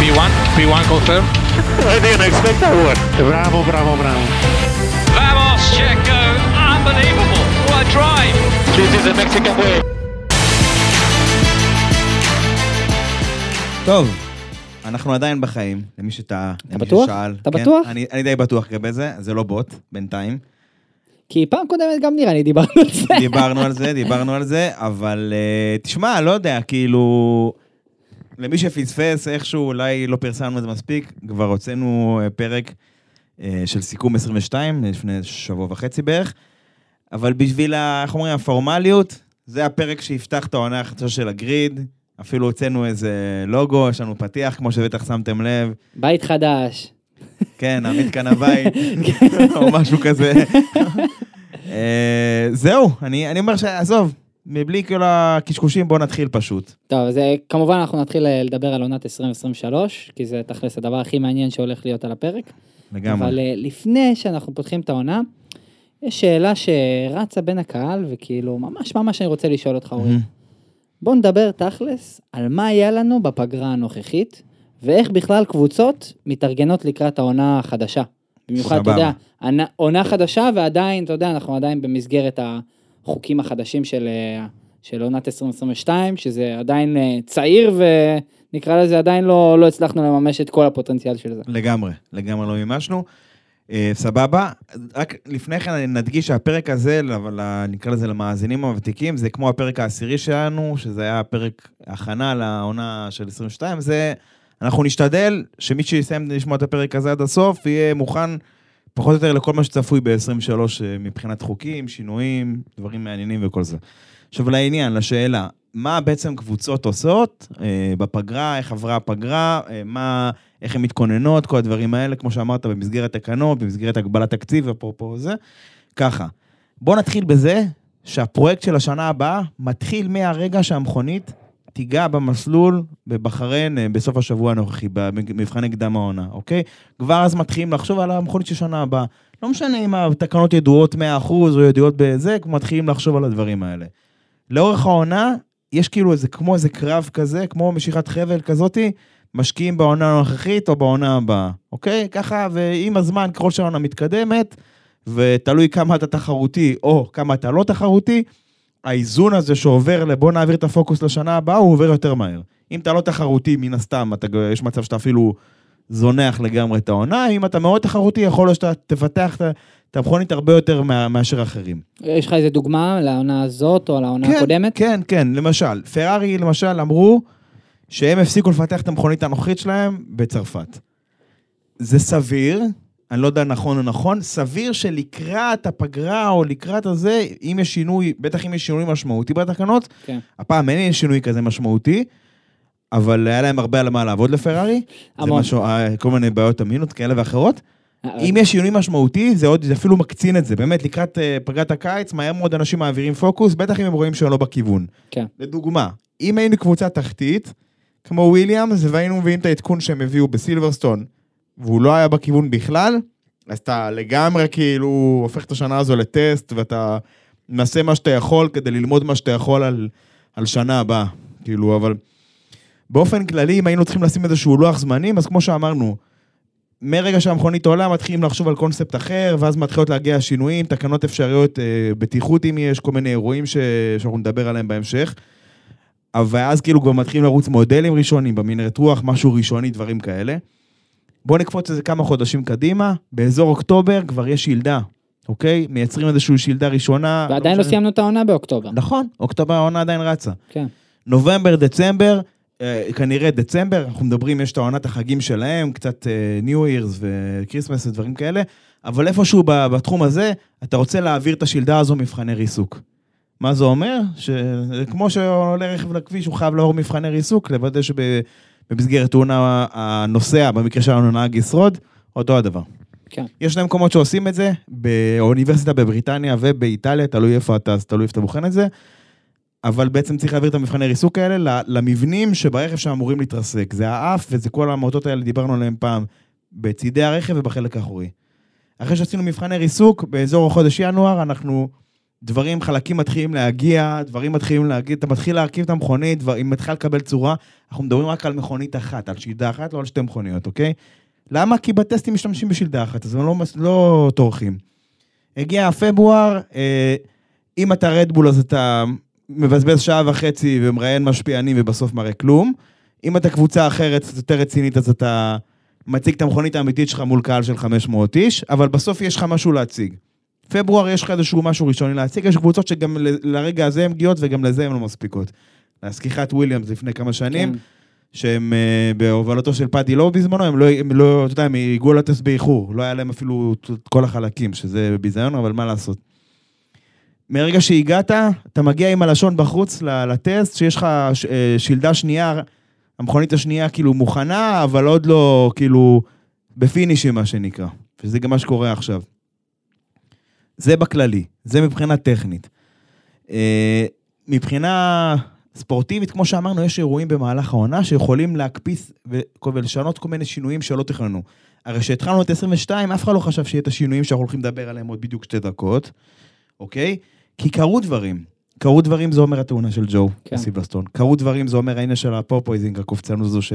P1, P1 confirm. I didn't expect that one. Bravo, bravo, bravo. Vamos, Checo. Unbelievable. What a drive. This is the Mexican way. טוב, אנחנו עדיין בחיים, למי שטעה, למי בטוח? ששאל. אתה כן, בטוח? אני, אני די בטוח לגבי זה, זה לא בוט, בינתיים. כי פעם קודמת גם נראה לי דיברנו על זה. דיברנו על זה, דיברנו על זה, אבל uh, תשמע, לא יודע, כאילו... למי שפספס, איכשהו אולי לא פרסמנו את זה מספיק, כבר הוצאנו אה, פרק uh, של סיכום 22, לפני שבוע וחצי בערך, אבל בשביל, ה- איך אומרים, הפורמליות, זה הפרק שיפתח את העונה החדשה של הגריד, אפילו הוצאנו איזה לוגו, יש לנו פתיח, כמו שבטח שמתם לב, בית חדש. כן, עמית כאן הבית, או משהו כזה. אה, זהו, אני אני אומר שעזוב, מבלי כל הקשקושים, בוא נתחיל פשוט. טוב, אז כמובן אנחנו נתחיל אה, לדבר על עונת 2023, כי זה תכלס הדבר הכי מעניין שהולך להיות על הפרק. לגמרי. אבל אה, לפני שאנחנו פותחים את העונה, יש שאלה שרצה בין הקהל, וכאילו, ממש ממש אני רוצה לשאול אותך, אורי. בוא נדבר תכלס על מה היה לנו בפגרה הנוכחית, ואיך בכלל קבוצות מתארגנות לקראת העונה החדשה. במיוחד, אתה. יודע, עונה- חדשה ועדיין, אתה יודע, אנחנו עדיין במסגרת החוקים החדשים של, אה, של עונת 2022, שזה עדיין אה, צעיר ונקרא לזה עדיין לא, לא הצלחנו לממש את כל הפוטנציאל של זה. לגמרי, לגמרי לא מימשנו. אה, סבבה, רק לפני כן נדגיש שהפרק הזה, נקרא לזה למאזינים הוותיקים, זה כמו הפרק העשירי שלנו, שזה היה פרק הכנה לעונה של 22, זה, אנחנו נשתדל שמי שיסיים לשמוע את הפרק הזה עד הסוף, יהיה מוכן פחות או יותר לכל מה שצפוי ב-23 מבחינת חוקים, שינויים, דברים מעניינים וכל זה. עכשיו לעניין, לשאלה, מה בעצם קבוצות עושות אה, בפגרה, איך עברה הפגרה, אה, מה, איך הן מתכוננות, כל הדברים האלה, כמו שאמרת, במסגרת תקנות, במסגרת הגבלת תקציב, אפרופו זה. ככה, בואו נתחיל בזה שהפרויקט של השנה הבאה מתחיל מהרגע שהמכונית תיגע במסלול בבחריין אה, בסוף השבוע הנוכחי, במבחני קדם העונה, אוקיי? כבר אז מתחילים לחשוב על המכונית של שנה הבאה. לא משנה אם התקנות ידועות 100% או ידועות בזה, מתחילים לחשוב על הדברים האלה. לאורך העונה, יש כאילו איזה, כמו איזה קרב כזה, כמו משיכת חבל כזאתי, משקיעים בעונה הנוכחית או בעונה הבאה, אוקיי? ככה, ועם הזמן, ככל שהעונה מתקדמת, ותלוי כמה אתה תחרותי או כמה אתה לא תחרותי, האיזון הזה שעובר לבוא נעביר את הפוקוס לשנה הבאה, הוא עובר יותר מהר. אם אתה לא תחרותי, מן הסתם, אתה, יש מצב שאתה אפילו זונח לגמרי את העונה, אם אתה מאוד תחרותי, יכול להיות שאתה תפתח את המכונית הרבה יותר מה, מאשר אחרים. יש לך איזה דוגמה לעונה הזאת או לעונה הקודמת? כן, כן, למשל, פרארי למשל אמרו שהם הפסיקו לפתח את המכונית הנוכחית שלהם בצרפת. זה סביר, אני לא יודע נכון או נכון, סביר שלקראת הפגרה או לקראת הזה, אם יש שינוי, בטח אם יש שינוי משמעותי בתקנות, כן. הפעם אין שינוי כזה משמעותי, אבל היה להם הרבה על מה לעבוד לפרארי. זה המון. משהו, אה, כל מיני בעיות אמינות כאלה ואחרות. אה, אם יש שינוי משמעותי, זה עוד, זה אפילו מקצין את זה. באמת, לקראת אה, פגרת הקיץ, מהר מאוד אנשים מעבירים פוקוס, בטח אם הם רואים שהם לא בכיוון. כן. לדוגמה, אם היינו קבוצה תחתית, כמו וויליאמס, והיינו מביאים את העדכון שהם הביאו בסילברסטון, והוא לא היה בכיוון בכלל, אז אתה לגמרי כאילו הופך את השנה הזו לטסט, ואתה מנסה מה שאתה יכול כדי ללמוד מה שאתה יכול על, על שנה הבאה. כאילו, אבל באופן כללי, אם היינו צריכים לשים איזשהו לוח זמנים, אז כמו שאמרנו, מרגע שהמכונית עולה, מתחילים לחשוב על קונספט אחר, ואז מתחילות להגיע שינויים, תקנות אפשריות, אה, בטיחות אם יש, כל מיני אירועים ש... שאנחנו נדבר עליהם בהמשך. אבל אז כאילו כבר מתחילים לרוץ מודלים ראשונים, במנהרת רוח, משהו ראשוני, דברים כאלה. בואו נקפוץ איזה כמה חודשים קדימה, באזור אוקטובר כבר יש שלדה, אוקיי? מייצרים איזושהי שלדה ראשונה. ועדיין לא משנה. סיימנו את העונה באוקטובר. נכון, אוקטובר העונה עדיין רצה. כן. נובמבר, דצמבר, אה, כנראה דצמבר, אנחנו מדברים, יש את העונת החגים שלהם, קצת New Year's ו Christmas ודברים כאלה, אבל איפשהו בתחום הזה, אתה רוצה להעביר את השלדה הזו מבחני ריסוק. מה זה אומר? שכמו שעולה רכב לכביש, הוא חייב לעבור מבחני ריסוק, לוודא שבמסגרת תאונה הנוסע, במקרה שלנו נהג ישרוד, אותו הדבר. כן. יש שני מקומות שעושים את זה, באוניברסיטה בבריטניה ובאיטליה, תלוי איפה אתה, אז תלוי איפה אתה בוחן את זה. אבל בעצם צריך להעביר את המבחני ריסוק האלה למבנים שברכב שאמורים להתרסק. זה האף וזה כל המוטות האלה, דיברנו עליהם פעם, בצידי הרכב ובחלק האחורי. אחרי שעשינו מבחני ריסוק, באזור החודש ינואר, אנחנו דברים, חלקים מתחילים להגיע, דברים מתחילים להגיע, אתה מתחיל להרכיב את המכונית, דברים מתחילה לקבל צורה. אנחנו מדברים רק על מכונית אחת, על שלדה אחת, לא על שתי מכוניות, אוקיי? למה? כי בטסטים משתמשים בשלדה אחת, אז הם לא, לא טורחים. הגיע פברואר, אה, אם אתה רדבול אז אתה מבזבז שעה וחצי ומראיין משפיענים ובסוף מראה כלום. אם אתה קבוצה אחרת, יותר רצינית, אז אתה מציג את המכונית האמיתית שלך מול קהל של 500 איש, אבל בסוף יש לך משהו להציג. פברואר יש לך איזשהו משהו ראשוני להציג, יש קבוצות שגם לרגע הזה הן מגיעות וגם לזה הן לא מספיקות. להזכירך את וויליאמס לפני כמה שנים, כן. שהם אה, בהובלתו של פאדי לואו בזמנו, הם לא, הם לא, אתה יודע, הם הגיעו לטסט באיחור, לא היה להם אפילו את כל החלקים, שזה ביזיון, אבל מה לעשות. מרגע שהגעת, אתה מגיע עם הלשון בחוץ לטסט, שיש לך ש- אה, שלדה שנייה, המכונית השנייה כאילו מוכנה, אבל עוד לא כאילו בפינישים, מה שנקרא. וזה גם מה שקורה עכשיו. זה בכללי, זה מבחינה טכנית. אה, מבחינה ספורטיבית, כמו שאמרנו, יש אירועים במהלך העונה שיכולים להקפיץ ולשנות כל מיני שינויים שלא תכננו. הרי כשהתחלנו את 22, אף אחד לא חשב שיהיה את השינויים שאנחנו הולכים לדבר עליהם עוד בדיוק שתי דקות, אוקיי? כי קרו דברים. קרו דברים זה אומר התאונה של ג'ו כן. בסילברסטון. קרו דברים זה אומר העניין של ה porpoising, הקופצנות הזו ש...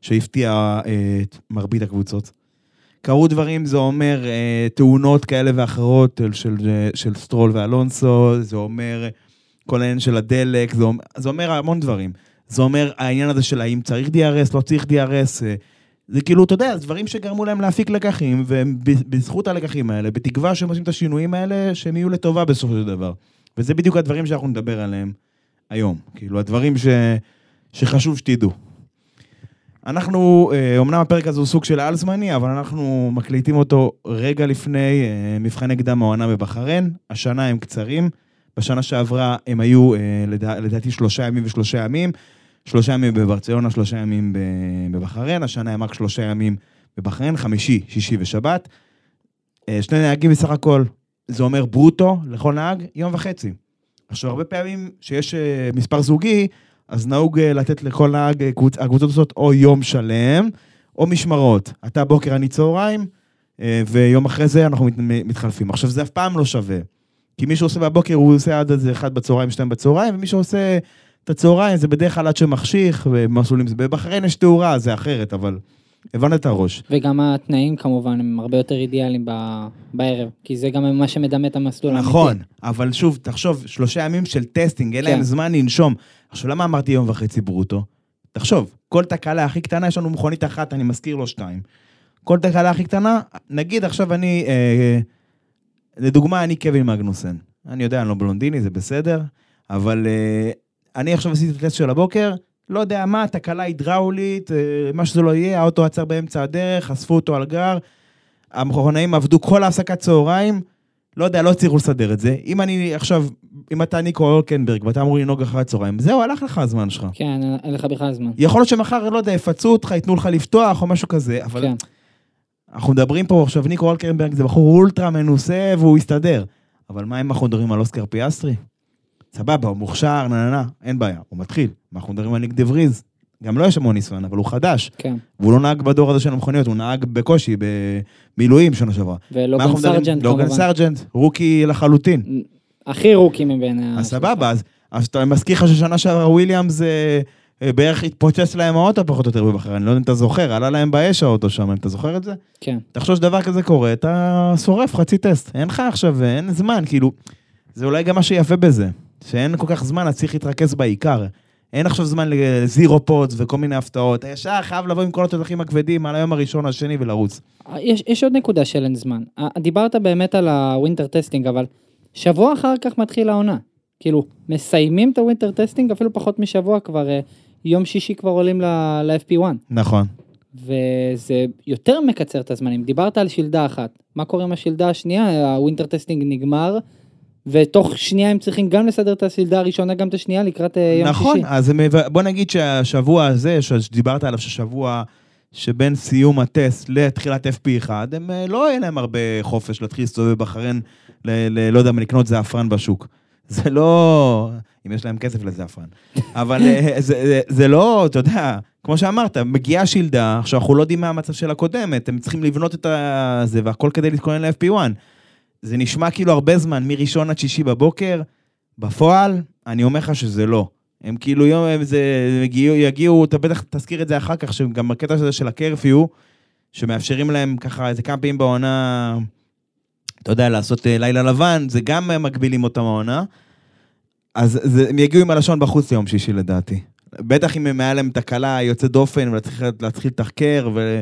שהפתיעה אה, את מרבית הקבוצות. קרו דברים, זה אומר אה, תאונות כאלה ואחרות של, של, של סטרול ואלונסו, זה אומר כל העניין של הדלק, זה אומר, זה אומר המון דברים. זה אומר העניין הזה של האם צריך DRS, לא צריך DRS, אה, זה כאילו, אתה יודע, דברים שגרמו להם להפיק לקחים, ובזכות הלקחים האלה, בתקווה שהם עושים את השינויים האלה, שהם יהיו לטובה בסופו של דבר. וזה בדיוק הדברים שאנחנו נדבר עליהם היום. כאילו, הדברים ש... שחשוב שתדעו. אנחנו, אה, אמנם הפרק הזה הוא סוג של על-זמני, אבל אנחנו מקליטים אותו רגע לפני אה, מבחני קדם העונה בבחריין. השנה הם קצרים. בשנה שעברה הם היו, אה, לדע, לדעתי, שלושה ימים ושלושה ימים. שלושה ימים בברצלונה, שלושה ימים בבחריין. השנה הם רק שלושה ימים בבחריין, חמישי, שישי ושבת. אה, שני נהגים בסך הכל, זה אומר ברוטו לכל נהג, יום וחצי. עכשיו, הרבה פעמים שיש אה, מספר זוגי, אז נהוג אה, לתת לכל נהג, אה, קבוצ... הקבוצות עושות או יום שלם, או משמרות. אתה בוקר, אני צהריים, אה, ויום אחרי זה אנחנו מת... מתחלפים. עכשיו, זה אף פעם לא שווה. כי מי שעושה בבוקר, הוא עושה עד איזה אחד בצהריים, שתיים בצהריים, ומי שעושה את הצהריים, זה בדרך כלל עד שמחשיך, ומסלולים, זה בבחריין יש תאורה, זה אחרת, אבל הבנת את הראש. וגם התנאים כמובן הם הרבה יותר אידיאליים ב- בערב, כי זה גם מה שמדמה את המסלול האמיתי. נכון, אבל שוב, תחשוב, שלושה ימים של testing, אין להם כן. זמן לנשום. עכשיו, למה אמרתי יום וחצי ברוטו? תחשוב, כל תקלה הכי קטנה, יש לנו מכונית אחת, אני מזכיר לא שתיים. כל תקלה הכי קטנה, נגיד עכשיו אני, אה, לדוגמה, אני קווין מגנוסן. אני יודע, אני לא בלונדיני, זה בסדר, אבל אה, אני עכשיו עשיתי את הטסט של הבוקר, לא יודע מה, תקלה הידראולית, אה, מה שזה לא יהיה, האוטו עצר באמצע הדרך, אספו אותו על גרר, המכונאים עבדו כל ההפסקת צהריים, לא יודע, לא הצליחו לסדר את זה. אם אני עכשיו, אם אתה ניקו אולקנברג ואתה אמור לנהוג אחרי הצהריים, זהו, הלך לך הזמן שלך. כן, אין לך בכלל זמן. יכול להיות שמחר, לא יודע, יפצו אותך, ייתנו לך לפתוח או משהו כזה, אבל כן. אנחנו מדברים פה עכשיו, ניקו אולקנברג זה בחור אולטרה מנוסה והוא יסתדר. אבל מה אם אנחנו מדברים על אוסקר פיאסטרי? סבבה, הוא מוכשר, נה נה נה, אין בעיה, הוא מתחיל. מה אנחנו מדברים על ניק דה פריס? גם לו יש המון ניסיון, אבל הוא חדש. כן. והוא לא נהג בדור הזה של המכוניות, הוא נהג בקושי, במילואים שנה שעברה. ולוגן? סרג'נט לוגן כמובן. סרג'נט, rookie לחלוטין. הכי rookie מבין ה... אז סבבה, אז, אז אתה מזכיר לך ששנה שעברה וויליאמס אה, אה, בערך התפוצץ להם האוטו פחות או יותר בבחריין, אני לא יודע אם אתה זוכר, עלה להם באש האוטו שם, אם אתה זוכר את זה? כן. תחשוב שדבר כזה קורה, אתה שורף חצי טסט, אין לך עכשיו, אין זמן, כאילו, זה אולי גם מה שיפה בזה, שאין כל כך זמן, אז צריך להתרכז בעיקר. אין עכשיו זמן ל zero pods וכל מיני הפתעות, אתה ישר חייב לבוא עם כל התותחים הכבדים על היום הראשון, השני ולרוץ. יש, יש עוד נקודה של אין זמן. אה, דיברת באמת על ה winter testing, אבל שבוע אחר כך מתחיל העונה. כאילו, מסיימים את ה winter testing אפילו פחות משבוע כבר, אה, יום שישי כבר עולים ל-FP1. נכון. וזה יותר מקצר את הזמנים. דיברת על שלדה אחת, מה קורה עם השלדה השנייה? ה winter testing נגמר, ותוך שנייה הם צריכים גם לסדר את השלדה הראשונה, גם את השנייה לקראת אה, יום נכון, שישי. אז הם- בוא נגיד שהשבוע הזה, שדיברת עליו, ששבוע שבין סיום הטסט לתחילת FP1, הם אה, לא יהיה להם הרבה חופש להתחיל להסתובב בחריין, לא יודע מה, לקנות זעפרן בשוק. זה לא... אם יש להם כסף לזעפרן. אבל אה, זה, זה, זה לא, אתה יודע, כמו שאמרת, מגיעה שילדה, עכשיו אנחנו לא יודעים מה המצב של הקודמת, הם צריכים לבנות את זה והכל כדי להתכונן ל-FP1. זה נשמע כאילו הרבה זמן, מראשון עד שישי בבוקר, בפועל, אני אומר לך שזה לא. הם כאילו יום, הם זה, יגיעו, יגיעו, אתה בטח תזכיר את זה אחר כך, שגם בקטע הזה של הקרפיו, שמאפשרים להם ככה איזה כמה פעמים בעונה, אתה יודע, לעשות אה, לילה לבן, זה גם מגבילים אותם העונה. אז זה, הם יגיעו עם הלשון בחוץ ליום שישי לדעתי. בטח אם היה להם תקלה יוצאת דופן, ולהתחיל להתחיל לתחקר ו,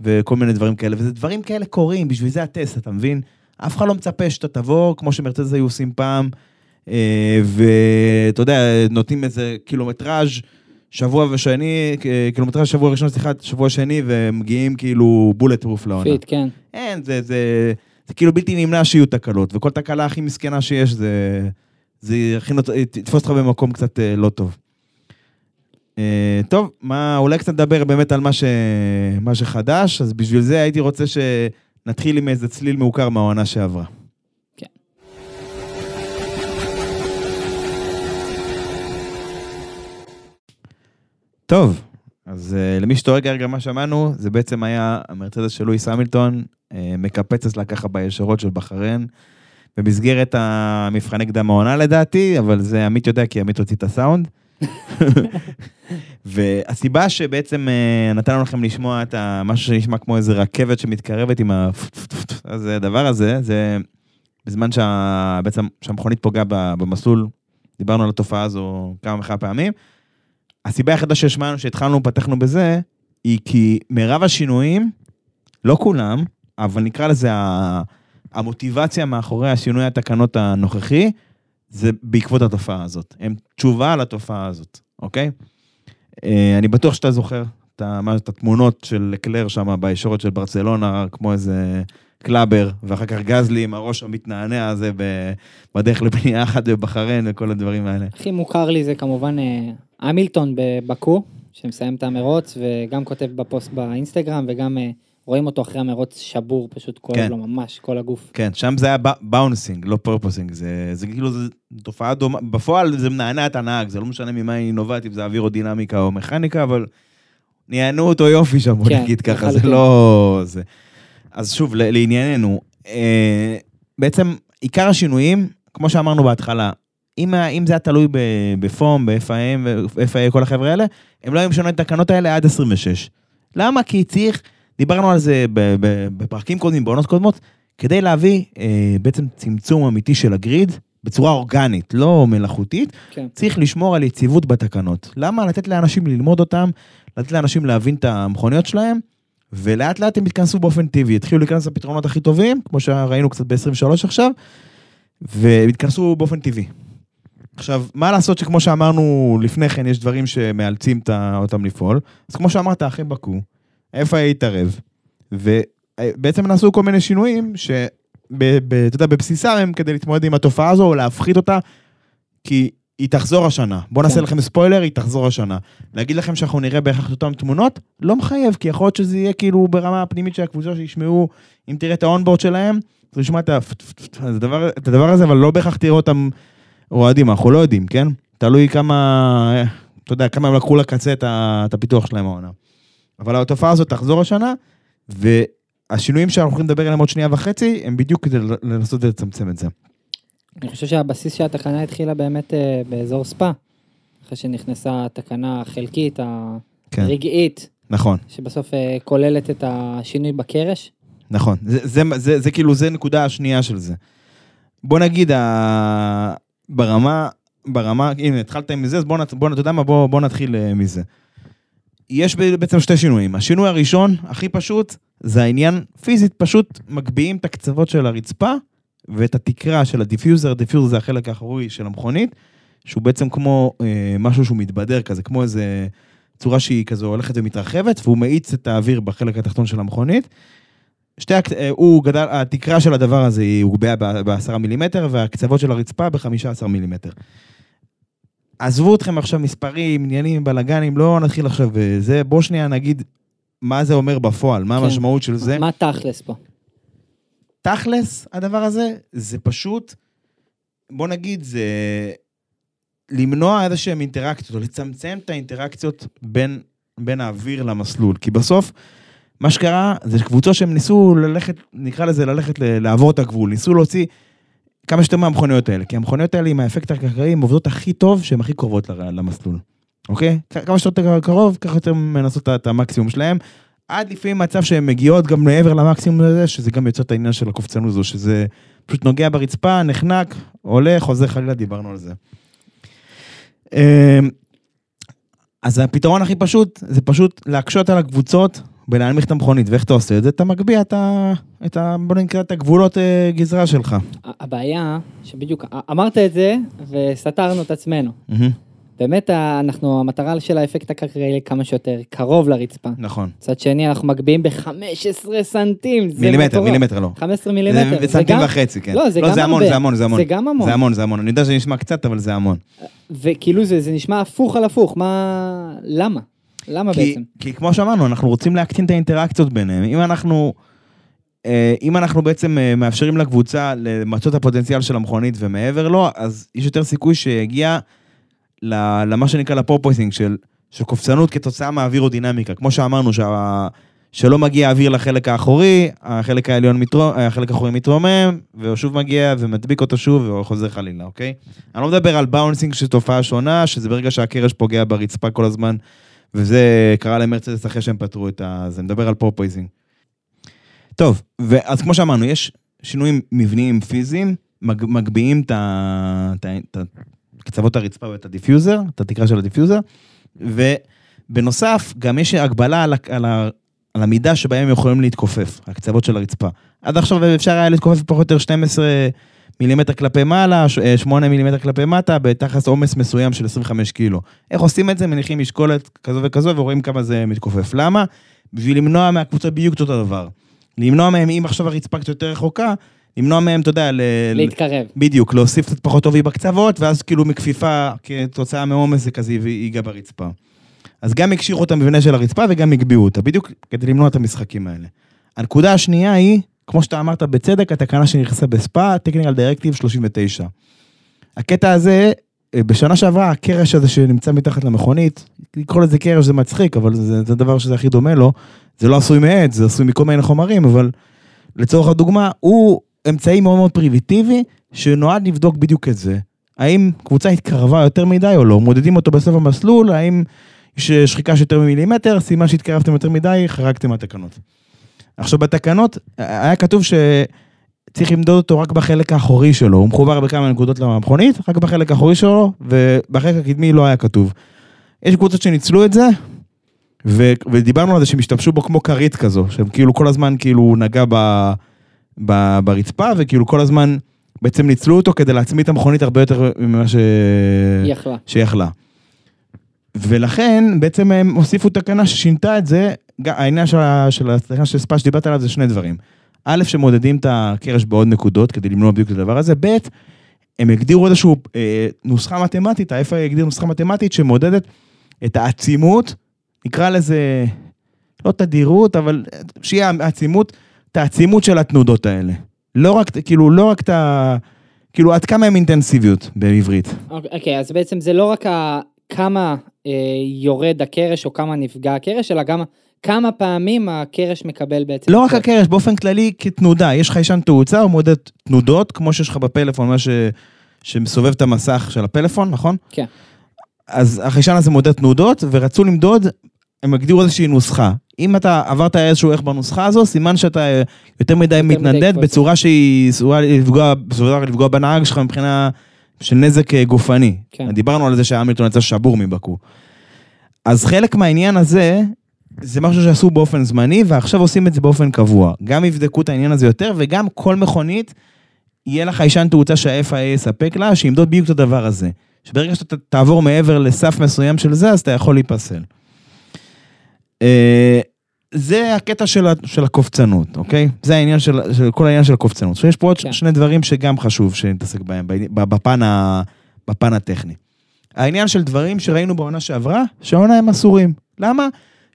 וכל מיני דברים כאלה. וזה דברים כאלה קורים, בשביל זה הטסט, אתה מבין? אף אחד לא מצפה שאתה תבוא, כמו שמרצדס היו עושים פעם, אה, ואתה יודע, נותנים איזה קילומטראז' שבוע ושני, אה, קילומטראז' שבוע ראשון, סליחה, שבוע שני, ומגיעים כאילו bulletproof לעונה. fit, כן. אין, זה, זה, זה כאילו בלתי נמנע שיהיו תקלות, וכל תקלה הכי מסכנה שיש, זה, זה יכין אותך, תתפוס אותך במקום קצת אה, לא טוב. אה, טוב, מה, אולי קצת נדבר באמת על מה, ש, מה שחדש, אז בשביל זה הייתי רוצה שנתחיל עם איזה צליל מעוקר מהעונה שעברה. כן. טוב, אז uh, למי שטועה כרגע מה שמענו, זה בעצם היה המרצדס של לואיס המילטון, uh, מקפץ אצלה ככה בישרות של בחריין, במסגרת המבחני קדם העונה לדעתי, אבל זה עמית יודע כי עמית הוציא את הסאונד. והסיבה שבעצם uh, נתנו לכם לשמוע את משהו שנשמע כמו איזה רכבת שמתקרבת עם הדבר הזה, זה בזמן שהמכונית פוגעה במסלול, דיברנו על התופעה הזו כמה וכמה פעמים. הסיבה היחידה שהשמענו שהתחלנו, פתחנו בזה, היא כי מרב השינויים, לא כולם, אבל נקרא לזה המוטיבציה מאחורי השינוי התקנות הנוכחי, זה בעקבות התופעה הזאת. הם תשובה לתופעה הזאת, אוקיי? אה, אני בטוח שאתה זוכר את, מה- את התמונות של לקלר שם בישורת של ברצלונה, כמו איזה clubber, ואחר כך גזלי עם הראש המתנענע הזה בדרך לפנייה אחת בבחריין וכל הדברים האלה. הכי מוכר לי זה כמובן אה, המילטון בבקו, שמסיים את המרוץ, וגם כותב בפוסט באינסטגרם, וגם אה, רואים אותו אחרי המרוץ שבור, פשוט כואב כן. לו ממש, כל הגוף. כן, שם זה היה bouncing, לא porpoising, זה, זה כאילו, זה תופעה דומה, בפועל זה מנענע את הנהג, זה לא משנה ממה היא נובעת, אם זה אווירודינמיקה או מכניקה, אבל נענע אותו יופי שם, בוא כן, נגיד ככה, זה. לא... זה. אז שוב, לענייננו, אה, בעצם עיקר השינויים, כמו שאמרנו בהתחלה, אם, אם זה היה תלוי ב FOM, ב-FIM ו-FIA, כל החבר'ה האלה, הם לא היו משנים את התקנות האלה עד 26. למה? כי צריך, דיברנו על זה בפרקים קודמים, בעונות קודמות, כדי להביא אה, בעצם צמצום אמיתי של הגריד בצורה אורגנית, לא מלאכותית, כן. צריך לשמור על יציבות בתקנות. למה? לתת לאנשים ללמוד אותם, לתת לאנשים להבין את המכוניות שלהם, ולאט לאט הם יתכנסו באופן טבעי. התחילו להיכנס לפתרונות הכי טובים, כמו שראינו קצת ב-23 עכשיו, והם יתכנסו באופן טבעי. עכשיו, מה לעשות שכמו שאמרנו לפני כן, יש דברים שמאלצים אותם לפעול. אז כמו שאמרת, אחרי בקו, איפה היה התערב, ובעצם נעשו כל מיני שינויים, ש... ב- ב- אתה יודע, בבסיסם הם כדי להתמודד עם התופעה הזו, או להפחית אותה, כי היא תחזור השנה. בואו נעשה כן. לכם ספוילר, היא תחזור השנה. להגיד לכם שאנחנו נראה בהכרח את אותן תמונות, לא מחייב, כי יכול להיות שזה יהיה כאילו ברמה הפנימית של הקבוצה, שישמעו, אם תראה את האונבורד שלהם, אתה תשמע את אז הדבר- הזה, אבל לא בהכרח תראה אותם אוהדים, אנחנו לא יודעים, כן? תלוי כמה, אתה יודע, כמה הם לקחו לקצה את הפיתוח שלהם העונה. אבל התופעה הזאת תחזור השנה, והשינויים שאנחנו הולכים לדבר עליהם עוד שנייה וחצי, הם בדיוק כדי לנסות לצמצם את זה. אני חושב שהבסיס של התקנה התחילה באמת אה, באזור ספא, אחרי שנכנסה התקנה החלקית, כן, הרגעית, נכון. שבסוף אה, כוללת את השינוי בקרש. נכון, זה, זה, זה, זה כאילו, זה נקודה השנייה של זה. בוא נגיד, ה... ברמה, ברמה, הנה, התחלת עם זה, אז בוא, בוא, אתה יודע מה, בוא, בוא נתחיל אה, מזה. יש בעצם שתי שינויים. השינוי הראשון, הכי פשוט, זה העניין, פיזית, פשוט מגביהים את הקצוות של הרצפה ואת התקרה של ה diffuser, diffuser זה החלק האחורי של המכונית, שהוא בעצם כמו אה, משהו שהוא מתבדר כזה, כמו איזה צורה שהיא כזו הולכת ומתרחבת, והוא מאיץ את האוויר בחלק התחתון של המכונית. שתי, אה, הוא גדל, התקרה של הדבר הזה היא הוגבהה ב-10 מילימטר, והקצוות של הרצפה ב-15 מילימטר. עזבו אתכם עכשיו מספרים, עניינים, בלאגנים, לא נתחיל עכשיו זה, בואו שנייה נגיד מה זה אומר בפועל, מה כן. המשמעות של זה. מה תכלס פה? תכלס, הדבר הזה, זה פשוט, בוא נגיד, זה למנוע איזה שהן אינטראקציות, או לצמצם את האינטראקציות בין, בין האוויר למסלול. כי בסוף, מה שקרה זה קבוצות שהם ניסו ללכת, נקרא לזה ללכת לעבור את הגבול, ניסו להוציא כמה שיותר מהמכוניות האלה, כי המכוניות האלה עם האפקט הקרקעי הן עובדות הכי טוב שהן הכי קרובות למסלול, אוקיי? כמה שיותר קרוב, ככה יותר מנסות את- המקסימום שלהם. עד לפעמים מצב שהן מגיעות גם מעבר למקסימום הזה, שזה גם יוצר את העניין של הקופצנות הזו, שזה פשוט נוגע ברצפה, נחנק, עולה, חוזר חלילה, דיברנו על זה. אמ, אז הפתרון הכי פשוט, זה פשוט להקשות על הקבוצות ולהנמיך את המכונית. ואיך אתה עושה את זה? אתה מגביה את ה... את ה... בוא נקרא את הגבולות אה, גזרה שלך. הבעיה, שבדיוק אמרת את זה וסתרנו את עצמנו. מהמם. באמת, אנחנו, המטרה של האפקט הקרקעי כמה שיותר קרוב לרצפה. נכון. מצד שני, אנחנו מגביהים ב-15 סנטים, מילימטר. מילימטר לא. 15 מילימטר. זה- גם- וחצי, כן. לא, זה גם זה המון, הרבה. זה המון, זה המון. זה גם המון. זה המון, זה המון. אני יודע שזה נשמע קצת, אבל זה המון. וכאילו זה, זה נשמע הפוך על הפוך, מה... למה? למה כי, בעצם? כי כמו שאמרנו, אנחנו רוצים להקטין את האינטראקציות ביניהם. אם אנחנו, אה, אם אנחנו בעצם אה, מאפשרים לקבוצה למצות את הפוטנציאל של המכונית ומעבר לו, אז יש יותר סיכוי שיגיע למה שנקרא לפורפויסינג של, של קופצנות כתוצאה מהאווירודינמיקה. כמו שאמרנו, שה, שלא מגיע אוויר לחלק האחורי, החלק העליון מתרומם, החלק האחורי מתרומם, והוא שוב מגיע ומדביק אותו שוב וחוזר חלילה, אוקיי? אני לא מדבר על bouncing שזו תופעה שונה, שזה ברגע שהקרש פוגע ברצפה כל הזמן, וזה קרה למרצדס אחרי שהם פתרו את ה... זה מדבר על porpoising. טוב, ואז כמו שאמרנו, יש שינויים מבניים פיזיים, מג, מגביהים את קצוות הרצפה ואת ה diffuser, את התקרה של ה diffuser, ובנוסף, גם יש הגבלה על, על, על המידה שבהם הם יכולים להתכופף, הקצוות של הרצפה. עד עכשיו אפשר היה להתכופף פחות או יותר 12 מילימטר כלפי מעלה, ש- אה, 8 מילימטר כלפי מטה, בתחת עומס מסוים של 25 קילו. איך עושים את זה? מניחים משקולת כזו וכזו ורואים כמה זה מתכופף. למה? בשביל למנוע מהקבוצה בדיוק את אותו דבר. למנוע מהם, אם עכשיו הרצפה קצת יותר רחוקה, למנוע מהם, אתה יודע, ל... להתקרב. בדיוק, להוסיף קצת פחות עובי בקצוות, ואז כאילו מכפיפה, כתוצאה מעומס זה כזה ייגע ברצפה. אז גם הקשיחו את המבנה של הרצפה וגם הגביהו אותה, בדיוק כדי למנוע את המשחקים האלה. הנקודה השנייה היא, כמו שאתה אמרת בצדק, התקנה שנכנסה בספא, Technical Directive 39. הקטע הזה, אה, בשנה שעברה, הקרש הזה שנמצא מתחת למכונית, לקרוא לזה קרש זה מצחיק, אבל זה, זה הדבר שזה הכי דומה לו, זה לא עשוי מעץ, זה עשוי מכל מיני חומרים, אבל לצורך הדוגמה, הוא אמצעי מאוד מאוד פרימיטיבי, שנועד לבדוק בדיוק את זה. האם קבוצה התקרבה יותר מדי או לא, מודדים אותו בסוף המסלול, האם יש שחיקה של יותר ממילימטר, סימן שהתקרבתם יותר מדי, חרגתם מהתקנות. עכשיו בתקנות, היה כתוב שצריך למדוד אותו רק בחלק האחורי שלו, הוא מחובר בכמה נקודות למכונית, רק בחלק האחורי שלו, ובחלק הקדמי לא היה כתוב. יש קבוצות שניצלו את זה, ו- ודיברנו על זה שהם השתמשו בו כמו כרית כזו, שהם כאילו כל הזמן כאילו נגע ב, ב, ברצפה, וכאילו כל הזמן בעצם ניצלו אותו כדי להצמיד את המכונית הרבה יותר ממה ש... יכלה. שיכלה. ולכן בעצם הם הוסיפו תקנה ששינתה את זה, העניין של, ה- של ספא שדיברת עליו זה שני דברים. א', שמודדים את הקרש בעוד נקודות כדי למנוע בדיוק את הדבר הזה, ב', הם הגדירו איזושהי אה, נוסחה מתמטית, ה-FIA הגדיר נוסחה מתמטית שמודדת את העצימות, נקרא לזה, לא תדירות, אבל שיהיה העצימות, את העצימות של התנודות האלה. לא רק, כאילו, לא רק את ה... כאילו, עד כמה הם אינטנסיביות בעברית. אוקיי, אז בעצם זה לא רק ה- כמה אה, יורד הקרש או כמה נפגע הקרש, אלא גם כמה פעמים הקרש מקבל בעצם. לא רק הקרש, באופן כללי כתנודה, יש חיישן תאוצה, הוא מודד תנודות, כמו שיש לך בפלאפון, מה ש... שמסובב את המסך של הפלאפון, נכון? כן. אז החיישן הזה מודד תנודות, ורצו למדוד, הם הגדירו איזושהי נוסחה. אם אתה עברת איזשהו ערך בנוסחה הזו, סימן שאתה יותר מדי מדי מתנדד קפוץ. בצורה שהיא עשויה לפגוע, לפגוע בנהג שלך מבחינה של נזק אה, גופני. כן. דיברנו על זה שהמילטון יצא שבור מבקו. אז חלק מהעניין הזה, זה משהו שעשו באופן זמני, ועכשיו עושים את זה באופן קבוע. גם יבדקו את העניין הזה יותר, וגם כל מכונית, יהיה לה חיישן תאוצה שה-FIA יספק לה, שימדוד בדיוק את הדבר הזה. שברגע שאתה תעבור מעבר לסף מסוים של זה, אז אתה יכול להיפסל. אה, זה הקטע של, ה- של הקופצנות, אוקיי? זה העניין של, של כל העניין של הקופצנות. עכשיו יש פה עוד כן. שני דברים שגם חשוב שנתעסק בהם, בפן, ה, בפן הטכני. העניין של דברים שראינו בעונה שעברה, שהעונה הם אסורים. למה?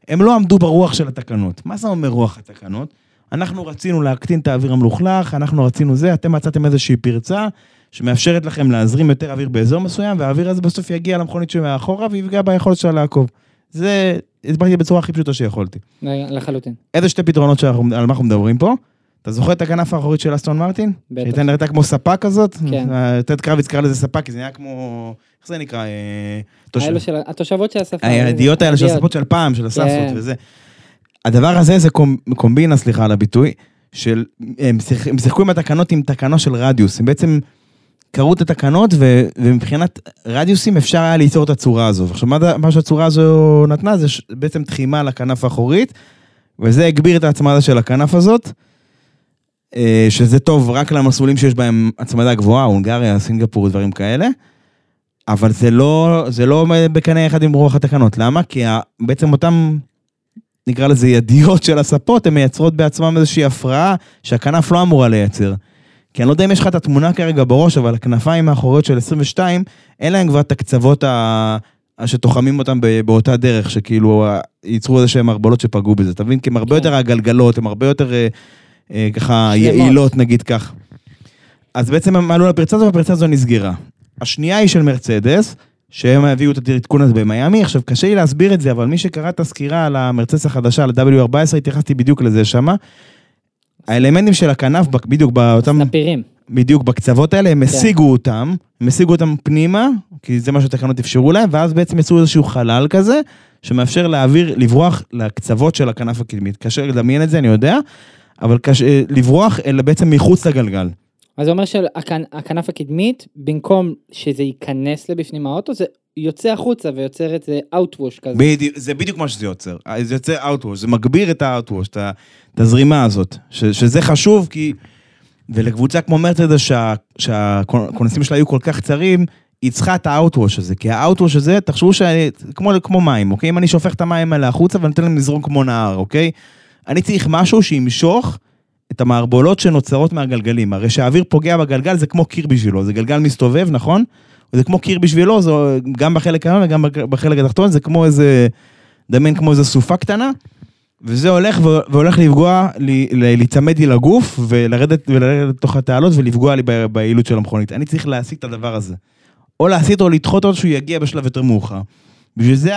הם לא עמדו ברוח של התקנות. מה זה אומר רוח התקנות? אנחנו רצינו להקטין את האוויר המלוכלך, אנחנו רצינו זה, אתם מצאתם איזושהי פרצה שמאפשרת לכם להזרים יותר אוויר באזור מסוים, והאוויר הזה בסוף יגיע למכונית שמאחורה ויפגע ביכולת שלה לעקוב. זה, הסברתי בצורה הכי פשוטה שיכולתי. לחלוטין. איזה שתי פתרונות שאנחנו, על מה אנחנו מדברים פה? אתה זוכר את הכנף האחורית של אסטון מרטין? בטח. שהייתה נראתה כמו ספה כזאת? כן. אה, טד קרביץ קרא לזה ספה, כי זה היה כמו... איך זה נקרא? אה, התושבות של השפה. הידיעות האלה של. הספות של פעם, של הסאסות כן. וזה. הדבר הזה זה קומ- קומבינה, סליחה על הביטוי, של... הם שיח- הם שיחקו עם התקנות עם תקנה של רדיוס. הם בעצם קראו את התקנות, ו- ומבחינת רדיוסים אפשר היה ליצור את הצורה הזו. עכשיו, מה, שהצורה הזו נתנה זה בעצם תחימה לכנף האחורית, וזה הגביר את ההצמדה של הכנף הזאת. אה, שזה טוב רק למסלולים שיש בהם הצמדה גבוהה, הונגריה, סינגפור, דברים כאלה. אבל זה לא, זה לא בקנה אחד עם רוח התקנות. למה? כי בעצם אותם, נקרא לזה ידיות של הספות, הן מייצרות בעצמן איזושהי הפרעה שהכנף לא אמורה לייצר. כי אני לא יודע אם יש לך את התמונה כרגע בראש, אבל הכנפיים האחוריות של 22, אין להם כבר את הקצוות ה... שתוחמים אותם באותה דרך, שכאילו ייצרו איזה שהם הרבלות שפגעו בזה, אתה מבין? כי הם הרבה כן. יותר הגלגלות, הם הרבה יותר אה, אה, ככה. יעילות, נגיד כך. אז בעצם הם עלו לפרצה הזו, והפרצה הזו נסגרה. השנייה היא של מרצדס, שהם הביאו את העדכון הזה במיאמי. עכשיו, קשה לי להסביר את זה, אבל מי שקרא את הסקירה על המרצדס החדשה, על ה-W14, התייחסתי בדיוק לזה שמה. האלמנטים של הכנף, בדיוק באותם, סנפירים. בדיוק בקצוות האלה, כן. הם השיגו אותם, הם השיגו אותם פנימה, כי זה מה שהתקנות אפשרו להם, ואז בעצם יצרו איזשהו חלל כזה, שמאפשר להעביר, לברוח לקצוות של הכנף הקדמית. קשה לדמיין את זה, אני יודע, אבל קשה, לברוח אלא בעצם מחוץ לגלגל. אז זה אומר שהכנף הקדמית, במקום שזה ייכנס לבפנים האוטו, זה יוצא החוצה ויוצר את זה Outwash כזה. בדיוק, זה בדיוק מה שזה יוצר. זה יוצר Outwash, זה מגביר את ה-Outwash, את הזרימה הזאת. ש, שזה חשוב כי... ולקבוצה כמו מרצדס, שה- שהכונסים שלה היו כל כך קצרים, היא צריכה את ה-Outwash הזה. כי ה-Outwash הזה, תחשבו שאני... כמו, כמו מים, אוקיי? אם אני שופך את המים האלה החוצה ואני נותן להם לזרום כמו נהר, אוקיי? אני צריך משהו שימשוך את המערבולות שנוצרות מהגלגלים. הרי שהאוויר פוגע בגלגל זה כמו קיר בשבילו, זה גלגל מסתובב, נכון? זה כמו קיר בשבילו, זה גם בחלק העליון וגם בחלק התחתון, זה כמו איזה, דמיין כמו איזה סופה קטנה, וזה הולך והולך לפגוע, להיצמד לי לגוף ולרדת ולרדת לתוך התעלות ולפגוע לי ביעילות של המכונית. אני צריך להסיט את הדבר הזה. או להסיט או לדחות אותו שהוא יגיע בשלב יותר מאוחר. בשביל זה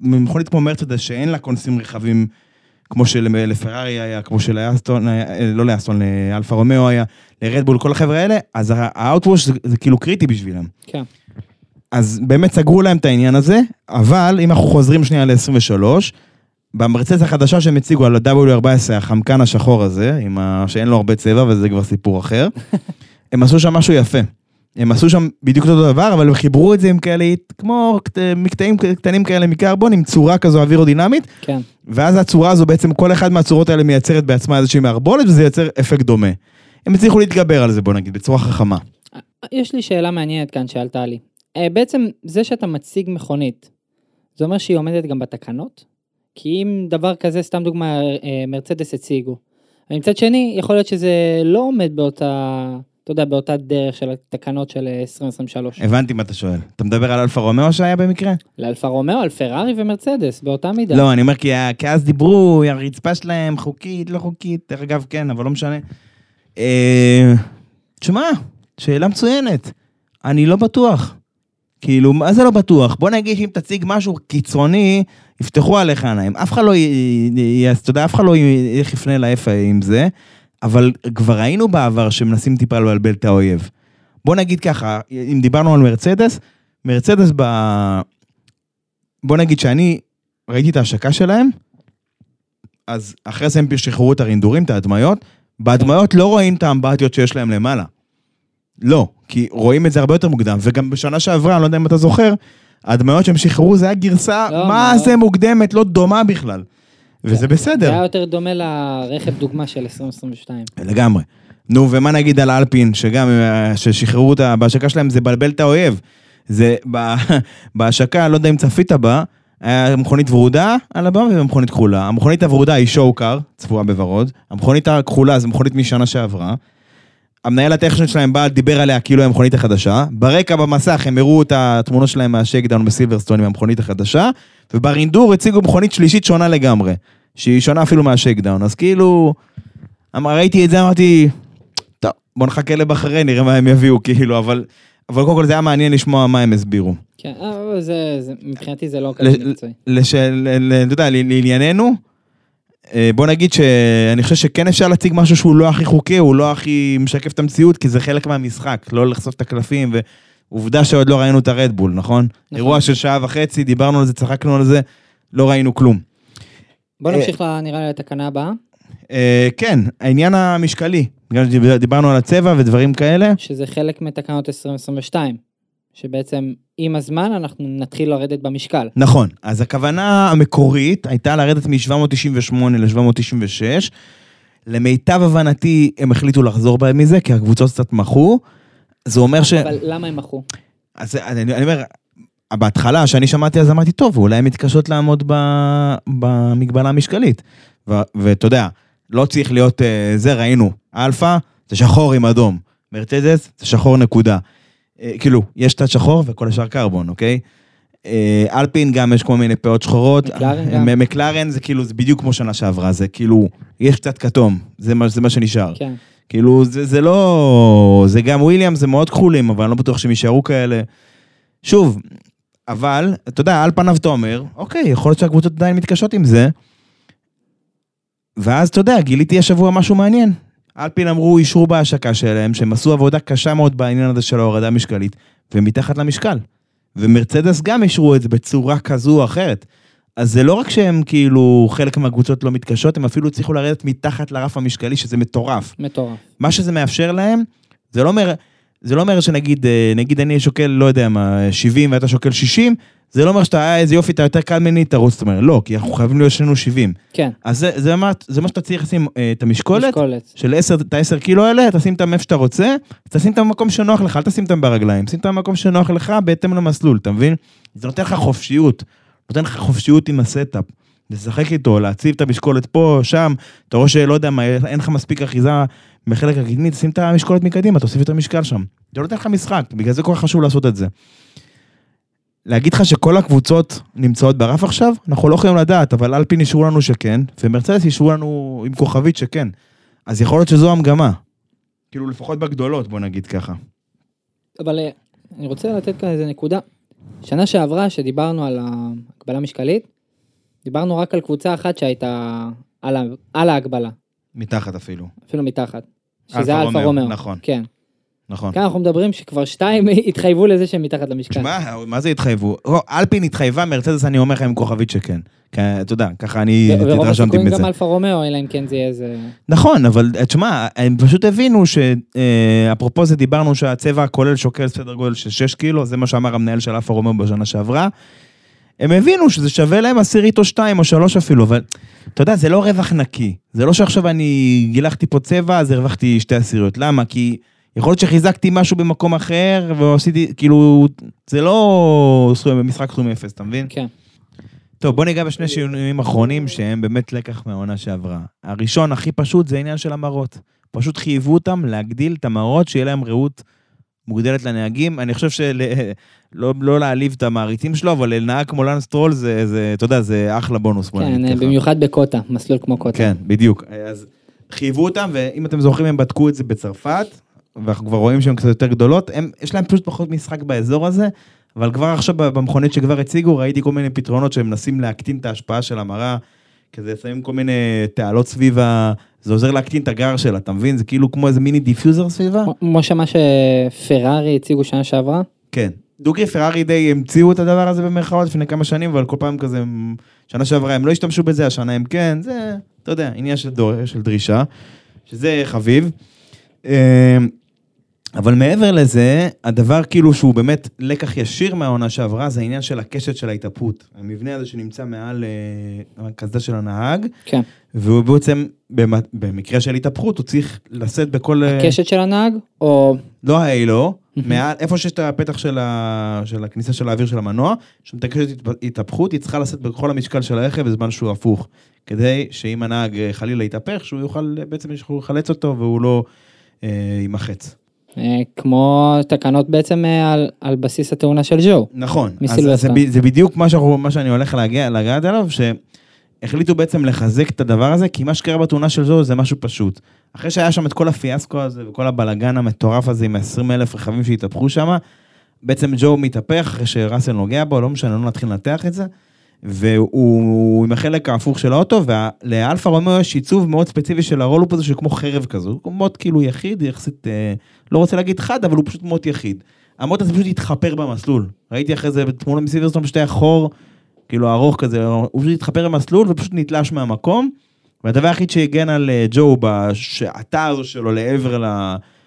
מכונית כמו מרצדס שאין לה כונסים רחבים כמו שלפרארי היה, כמו שלאסטון, היה- לא לאסטון, לאלפה רומאו היה, לרדבול, כל החבר'ה האלה, אז ה outwash זה, זה כאילו קריטי בשבילם. כן. אז באמת סגרו להם את העניין הזה, אבל אם אנחנו חוזרים שנייה ל-23, במרצס החדשה שהם הציגו על ה-W14, החמקן השחור הזה, ה... שאין לו הרבה צבע וזה כבר סיפור אחר, הם עשו שם משהו יפה. הם עשו שם בדיוק אותו דבר, אבל הם חיברו את זה עם כאלה, כמו קט- מקטעים קטנים כאלה מקרבון, עם צורה כזו אווירודינמית, כן. ואז הצורה הזו בעצם, כל אחד מהצורות האלה מייצרת בעצמה איזושהי מערבולת, וזה יוצר אפקט דומה. הם הצליחו להתגבר על זה, בוא נגיד, בצורה חכמה. יש לי שאלה מעניינת כאן שעלתה לי. אה, בעצם זה שאתה מציג מכונית, זה אומר שהיא עומדת גם בתקנות? כי אם דבר כזה, סתם דוגמה, אה, מרצדס הציגו. אבל מצד שני, יכול להיות שזה לא עומד באותה, אתה יודע, באותה דרך של התקנות של אה, 2023. הבנתי מה אתה שואל. אתה מדבר על אלפה רומאו שהיה במקרה? לאלפה רומאו, על פרארי ומרצדס, באותה מידה. לא, אני אומר כי ה- כי אז דיברו, הרצפה שלהם חוקית, לא חוקית, דרך אגב כן, אבל לא משנה. אה, תשמע, שאלה מצוינת. אני לא בטוח. כאילו, מה זה לא בטוח? בוא נגיד שאם תציג משהו קיצוני, יפתחו עליך עיניים. אף אחד לא, אתה יודע, אף אחד לא יפנה לאיפה עם זה, אבל כבר ראינו בעבר שמנסים טיפה לבלבל את האויב. בוא נגיד ככה, אם דיברנו על מרצדס, מרצדס ב... בוא נגיד שאני ראיתי את ההשקה שלהם, אז אחרי זה הם שחררו את הרינדורים, את ההדמיות, בהדמיות לא רואים את האמבטיות שיש להם למעלה. לא, כי רואים את זה הרבה יותר מוקדם, וגם בשנה שעברה, אני לא יודע אם אתה זוכר, ההדמיות שהם שחררו זה היה גרסה, לא, מה מה- זה מוקדמת, לא דומה בכלל. וזה זה בסדר. היה יותר דומה לרכב דוגמה של 2022. לגמרי. נו, ומה נגיד על אלפין, שגם, אה, ששחררו אותה, בהשקה שלהם זה בלבל את האויב. זה, בהשקה, לא יודע אם צפית בה, היה מכונית ורודה על הבמה ומכונית כחולה. המכונית הוורודה היא שואו-קאר, צפויה בוורוד. המכונית הכחולה זה מכונית משנה שעברה. המנהל הטכני שלהם בא, דיבר עליה כאילו היא המכונית החדשה. ברקע במסך הם הראו את התמונות שלהם מהשקדאון בסילברסטון עם המכונית החדשה, וברינדור הציגו מכונית שלישית שונה לגמרי, שהיא שונה אפילו מהשקדאון. אז כאילו, אמר, ראיתי את זה, אמרתי, טוב, בוא נחכה לבחריין, נראה מה הם יביאו, כאילו, אבל, אבל קודם כל זה היה מעניין לשמוע מה הם הסבירו. כן, אבל זה, זה, מבחינתי זה לא כזה מקצועי. לש... ל... ל... אתה יודע, ל- לענייננו, אה, בוא נגיד שאני חושב שכן אפשר להציג משהו שהוא לא הכי חוקי, הוא לא הכי משקף את המציאות, כי זה חלק מהמשחק, לא לחשוף את הקלפים, ועובדה שעוד לא ראינו את הרדבול, נכון? אירוע של שעה וחצי, דיברנו על זה, צחקנו על זה, לא ראינו כלום. בוא אה, נמשיך, נראה לי, לתקנה הבאה, אה, כן, העניין המשקלי, בגלל שדיברנו על הצבע ודברים כאלה, שזה חלק מתקנות 2022, שבעצם עם הזמן אנחנו נתחיל לרדת במשקל. נכון, אז הכוונה המקורית הייתה לרדת מ-798 ל-796. למיטב הבנתי, הם החליטו לחזור בהם מזה, כי הקבוצות קצת מחו. זה אומר ש... אבל למה הם מחו? אז אני, אני אומר, בהתחלה, כשאני שמעתי, אז אמרתי, טוב, אולי הן מתקשות לעמוד ב, במגבלה המשקלית. ואתה יודע, לא צריך להיות אה, זה, ראינו, אלפא זה שחור עם אדום, מרצדס זה שחור נקודה. אה, כאילו, יש תת שחור וכל השאר קרבון, אוקיי? אה, אלפין גם יש כל מיני פאות שחורות. מקלרן גם. אה, מקלרן זה כאילו, זה בדיוק כמו שנה שעברה, זה כאילו, יש קצת כתום, זה מה, זה מה שנשאר. כן. כאילו, זה, זה לא... זה גם וויליאמס, זה מאוד כחולים, אבל אני לא בטוח שהם יישארו כאלה. שוב, אבל, אתה יודע, על פניו אתה אומר, אוקיי, יכול להיות שהקבוצות עדיין מתקשות עם זה. ואז, אתה יודע, גיליתי השבוע משהו מעניין. אלפין אמרו, אישרו בהשקה שלהם, שהם עשו עבודה קשה מאוד בעניין הזה של ההורדה המשקלית, ומתחת למשקל. ומרצדס גם אישרו את זה בצורה כזו או אחרת. אז זה לא רק שהם כאילו, חלק מהקבוצות לא מתקשות, הם אפילו הצליחו לרדת מתחת לרף המשקלי, שזה מטורף. מטורף. מה שזה מאפשר להם, זה לא אומר, זה לא אומר שנגיד, אה, נגיד אני שוקל, לא יודע מה, 70 ואתה שוקל 60, זה לא אומר שאתה, אה, איזה יופי, אתה יותר קל ממני, תרוץ, זאת אומרת, לא, כי אנחנו חייבים להיות שנינו 70. כן, אז זה, זה, מה, זה מה שאתה צריך לשים אה, את המשקולת, משקולת. של 10, את ה-10 קילו האלה, תשים אותם איפה שאתה רוצה, תשים אותם במקום שנוח לך, אל תשים אותם ברגליים, שים אותם במקום שנוח לך בהתאם למסלול, אתה מבין? זה נותן לך חופשיות, נותן לך חופשיות עם ה setup. לשחק איתו, להציב את המשקולת פה, שם, אתה רואה שלא יודע מה, אין לך מספיק אחיזה בחלק הקדמי, תשים את המשקולת מקדימה, תוסיף את המשקל שם. זה נותן לך משחק, בגלל זה כל כך חשוב לעשות את זה. להגיד לך שכל הקבוצות נמצאות ברף עכשיו? אנחנו לא יכולים לדעת, אבל אלפין אישרו לנו שכן, ומרצדס אישרו לנו עם כוכבית שכן. אז יכול להיות שזו המגמה. כאילו, לפחות בגדולות, בוא נגיד ככה. אבל אה, אני רוצה לתת כאן איזה נקודה. שנה שעברה, שדיברנו על ההגבלה המשקלית, דיברנו רק על קבוצה אחת שהייתה על, ההגבלה, מתחת אפילו. אפילו מתחת. שזה אלפה רומאו. נכון. כן. נכון. כאן אנחנו מדברים שכבר שתיים התחייבו לזה שהם מתחת למשקל. שמע, מה זה התחייבו? לא, אלפין התחייבה, מרצדס אני אומר לך עם כוכבית שכן. כי, אתה יודע, ככה אני ו- ורוב התרשמתי הסיכויים מזה. גם אלפה רומאו, אלא אם כן זה יהיה איזה... נכון, אבל תשמע, הם פשוט הבינו שאפרופו זה דיברנו שהצבע הכולל שוקל סדר גודל של 6 קילו, זה מה שאמר המנהל של אלפה רומאו בשנה שעברה. הם הבינו שזה שווה להם עשירית או שתיים או שלוש אפילו, אבל אתה יודע, זה לא רווח נקי. זה לא שעכשיו אני גילחתי פה צבע, אז הרווחתי שתי עשיריות. למה? כי יכול להיות שחיזקתי משהו במקום אחר, ועשיתי, כאילו, זה לא סכום- משחק סכום אפס, אתה מבין? כן. טוב, בוא ניגע בשני שינויים אחרונים שהם באמת לקח מהעונה שעברה. הראשון, הכי פשוט, זה עניין של המראות. פשוט חייבו אותם להגדיל את המראות, שיהיה להם ראות מוגדלת לנהגים. אני חושב של... לא, לא להעליב את המעריצים שלו, אבל לנהג כמו לנס טרול זה, זה, אתה יודע, זה אחלה בונוס. כן. במיוחד בקוטה, מסלול כמו קוטה. כן, בדיוק. אז חייבו אותם, ואם אתם זוכרים, הם בדקו את זה בצרפת, ואנחנו כבר רואים שהן קצת יותר גדולות. הם, יש להם פשוט פחות משחק באזור הזה, אבל כבר עכשיו במכונית שכבר הציגו, ראיתי כל מיני פתרונות שהם מנסים להקטין את ההשפעה של המראה, כזה שמים כל מיני תעלות סביב ה... זה עוזר להקטין את הגרר שלה, אתה מבין? זה כאילו כמו איזה מיני diffuser סביבה. כמו שמה שפרארי הציגו שנה שעברה. כן. דוגרי פרארי די המציאו את הדבר הזה במרכאות לפני כמה שנים, אבל כל פעם כזה, שנה שעברה הם לא השתמשו בזה, השנה הם כן, זה, אתה יודע, עניין של, דור, של דרישה, שזה חביב. אבל מעבר לזה, הדבר כאילו שהוא באמת לקח ישיר מהעונה שעברה, זה העניין של הקשת של ההתהפות. המבנה הזה שנמצא מעל אה, הקסדה של הנהג, כן. והוא בעצם, במ- במקרה של התהפכות, הוא צריך לשאת בכל... אה, הקשת של הנהג, או... לא ההילו, מעל, איפה שיש את הפתח של, ה, של הכניסה של האוויר של המנוע, שמתקשת התפ- התהפכות, היא צריכה לשאת בכל המשקל של הרכב בזמן שהוא הפוך. כדי שאם הנהג אה, חלילה יתהפך, שהוא יוכל, בעצם לחלץ אותו והוא לא אה, יימחץ. אה, כמו תקנות בעצם אה, על, על בסיס התאונה של ג'ו. נכון, אז. זה, זה בדיוק מה, שאנחנו, מה שאני הולך להגיע, לגעת עליו, החליטו בעצם לחזק את הדבר הזה, כי מה שקרה בתאונה של זו זה משהו פשוט. אחרי שהיה שם את כל הפיאסקו הזה וכל הבלגן המטורף הזה עם 20 אלף רכבים שהתהפכו שם, בעצם ג'ו מתהפך אחרי שראסל נוגע בו, לא משנה, לא נתחיל לנתח את זה. והוא עם החלק ההפוך של האוטו, ולאלפה רומאו יש עיצוב מאוד ספציפי של ה roll hoop הזה, שכמו חרב כזו, הוא מאוד כאילו יחיד, יחסית, אה, לא רוצה להגיד חד, אבל הוא פשוט מאוד יחיד. המוט הזה פשוט התחפר במסלול. ראיתי אחרי זה תמונה מסילברסטון פשוט היה חור, כאילו ארוך כזה, הוא פשוט התחפר במסלול ופשוט נתלש מהמקום. והדבר היחיד שהגן על אה, ג'ו בשעתה הזו שלו לעבר, ל,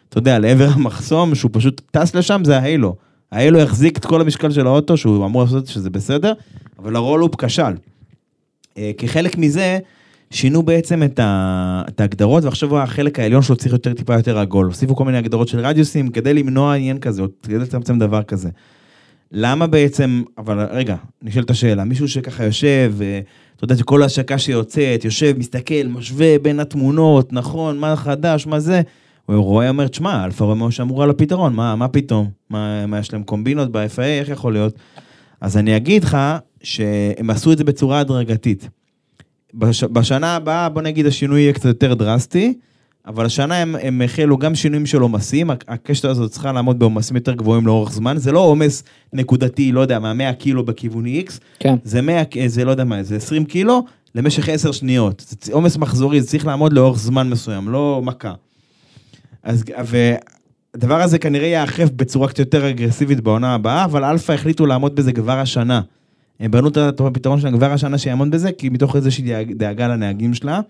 אתה יודע, לעבר המחסום, שהוא פשוט טס לשם, זה ההיילו. ההיילו החזיק את כל המשקל של האוטו, שהוא אמור לעשות שזה בסדר, אבל הרולופ כשל. אה, כחלק מזה, שינו בעצם את, ההגדרות, ועכשיו החלק העליון שלו צריך יותר טיפה יותר עגול. הוסיפו כל מיני הגדרות של רדיוסים כדי למנוע עניין כזה, או כדי לצמצם דבר כזה. למה בעצם, אבל רגע, נשאלת השאלה, מישהו שככה יושב, אתה יודע שכל ההשקה שיוצאת, יושב, מסתכל, משווה בין התמונות, נכון, מה חדש, מה זה, הוא רואה, אומר, תשמע, אלפה רומאו שאמרו על הפתרון, מה, מה פתאום? מה, מה יש להם קומבינות ב-FIA, איך יכול להיות? אז אני אגיד לך שהם עשו את זה בצורה הדרגתית. בש, בשנה הבאה, בוא נגיד, השינוי יהיה קצת יותר דרסטי, אבל השנה הם, הם החלו גם שינויים של עומסים, הקשת הזאת צריכה לעמוד בעומסים יותר גבוהים לאורך זמן, זה לא עומס נקודתי, לא יודע, מה-100 קילו בכיוון X, כן. זה 100, זה לא יודע מה, זה 20 קילו למשך 10 שניות. זה עומס מחזורי, זה צריך לעמוד לאורך זמן מסוים, לא מכה. אז, והדבר הזה כנראה יאכף בצורה קצת יותר אגרסיבית בעונה הבאה, אבל אלפא החליטו לעמוד בזה כבר השנה. הם בנו את הפתרון שלהם כבר השנה שיעמוד בזה, כי מתוך איזושהי דאגה לנהגים שלה,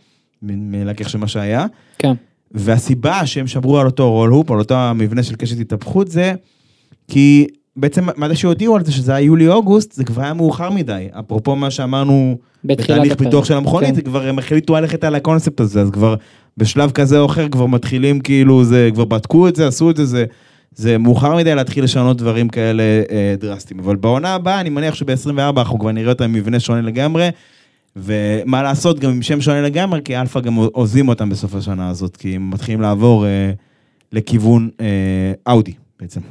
מלקח של מה שהיה. כן. והסיבה שהם שמרו על אותו roll hoop, על אותו המבנה של קשת התהפכות, זה כי בעצם מתי שהודיעו על זה שזה היה יולי-אוגוסט, זה כבר היה מאוחר מדי. אפרופו מה שאמרנו בתהליך. פיתוח של המכונית, כן. זה כבר הם החליטו ללכת על הקונספט הזה, אז כבר בשלב כזה או אחר כבר מתחילים כאילו, זה, כבר בדקו את זה, עשו את זה, זה, זה מאוחר מדי להתחיל לשנות דברים כאלה אה, דרסטיים. אבל בעונה הבאה, אני מניח שב-24 אנחנו כבר נראה את המבנה שונה לגמרי. ומה לעשות, גם עם שם שונה לגמרי, כי אלפא גם עוזבים אותם בסוף השנה הזאת, כי הם מתחילים לעבור אה, לכיוון אה, אאודי בעצם.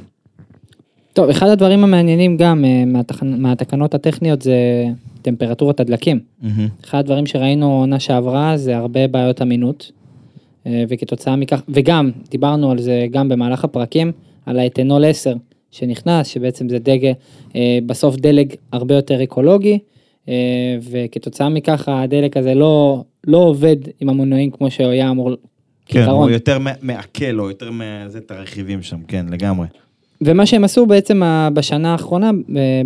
טוב, אחד הדברים המעניינים גם אה, מהתכ... מהתקנות הטכניות זה טמפרטורת הדלקים. אחד הדברים שראינו עונה שעברה זה הרבה בעיות אמינות, אה, וכתוצאה מכך, וגם, דיברנו על זה גם במהלך הפרקים, על האתנול 10 שנכנס, שבעצם זה דגל, אה, בסוף דלק הרבה יותר אקולוגי, אה, וכתוצאה מכך הדלק הזה לא, לא עובד עם המנועים כמו שהוא היה אמור, כן, כעיקרון. הוא יותר מעכל, או יותר מזה את הרכיבים שם, כן, לגמרי. ומה שהם עשו בעצם ה- בשנה האחרונה,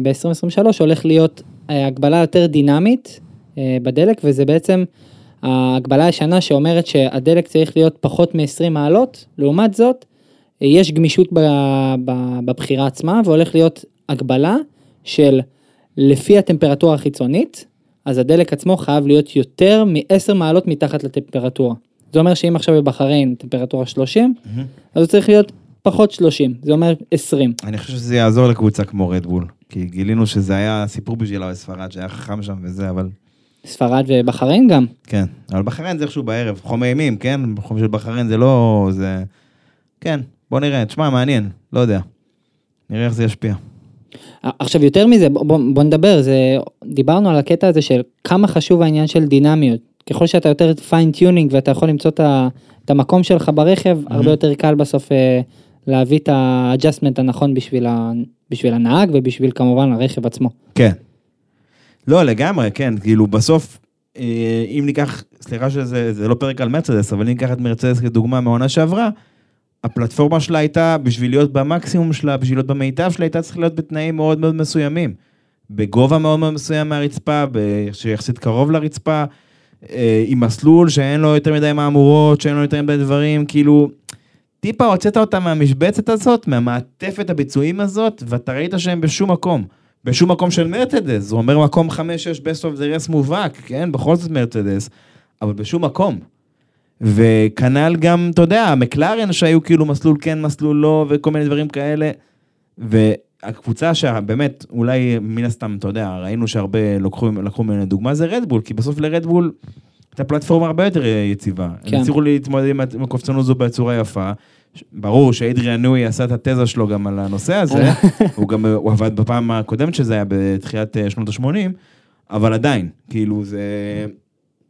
ב-2023, הולך להיות אה, הגבלה יותר דינמית אה, בדלק, וזה בעצם ההגבלה הישנה שאומרת שהדלק צריך להיות פחות מ-20 מעלות, לעומת זאת, אה, יש גמישות בבחירה עצמה, והולך להיות הגבלה של לפי הטמפרטורה החיצונית, אז הדלק עצמו חייב להיות יותר מ-10 מעלות מתחת לטמפרטורה. זה אומר שאם עכשיו בבחריין טמפרטורה 30, אז הוא צריך להיות פחות 30, זה אומר 20. אני חושב שזה יעזור לקבוצה כמו רדבול, כי גילינו שזה היה סיפור בשבילה בספרד, שהיה חכם שם וזה, אבל ספרד ובחריין גם. כן. אבל בחריין זה איכשהו בערב, חום אימים, כן? חום של בחריין זה לא... זה... כן, בוא נראה, תשמע, מעניין, לא יודע. נראה איך זה ישפיע. עכשיו יותר מזה, בוא, בוא, נדבר, זה, דיברנו על הקטע הזה של כמה חשוב העניין של דינמיות. ככל שאתה יותר fine tuning ואתה יכול למצוא את, ה, את המקום שלך ברכב, mm-hmm. הרבה יותר קל בסוף אה, להביא את ה adjustment הנכון בשביל, ה, בשביל הנהג ובשביל כמובן הרכב עצמו. כן. לא, לגמרי, כן, כאילו בסוף, אה, אם ניקח, סליחה שזה זה לא פרק על מרצדס, אבל אם ניקח את מרצדס כדוגמה מהעונה שעברה, הפלטפורמה שלה הייתה, בשביל להיות במקסימום שלה, בשביל להיות במיטב שלה, הייתה צריכה להיות בתנאים מאוד מאוד מסוימים. בגובה מאוד מאוד מסוים מהרצפה, שיחסית קרוב לרצפה, אה, עם מסלול שאין לו יותר מדי מהמורות, שאין לו יותר מדי דברים, כאילו, טיפה הוצאת אותה מהמשבצת הזאת, מהמעטפת הביצועים הזאת, ואתה ראית שהם בשום מקום. בשום מקום של מרצדס, זה אומר מקום 5-6 best of the rest מובהק, כן? בכל זאת מרצדס, אבל בשום מקום. וכנ"ל גם, אתה יודע, המקלרן שהיו כאילו מסלול כן, מסלול לא, וכל מיני דברים כאלה. והקבוצה שבאמת, אולי מן הסתם, אתה יודע, ראינו שהרבה לקחו, לקחו ממנה דוגמה, זה רדבול, כי בסוף לרדבול הייתה פלטפורמה הרבה יותר יציבה. כן. הם הצליחו להתמודד עם הקופצנות הזו בצורה יפה. ברור שאדריאן נוי עשה את התזה שלו גם על הנושא הזה, הוא גם, הוא עבד בפעם הקודמת שזה היה בתחילת אה, שנות ה-80, אבל עדיין, כאילו זה...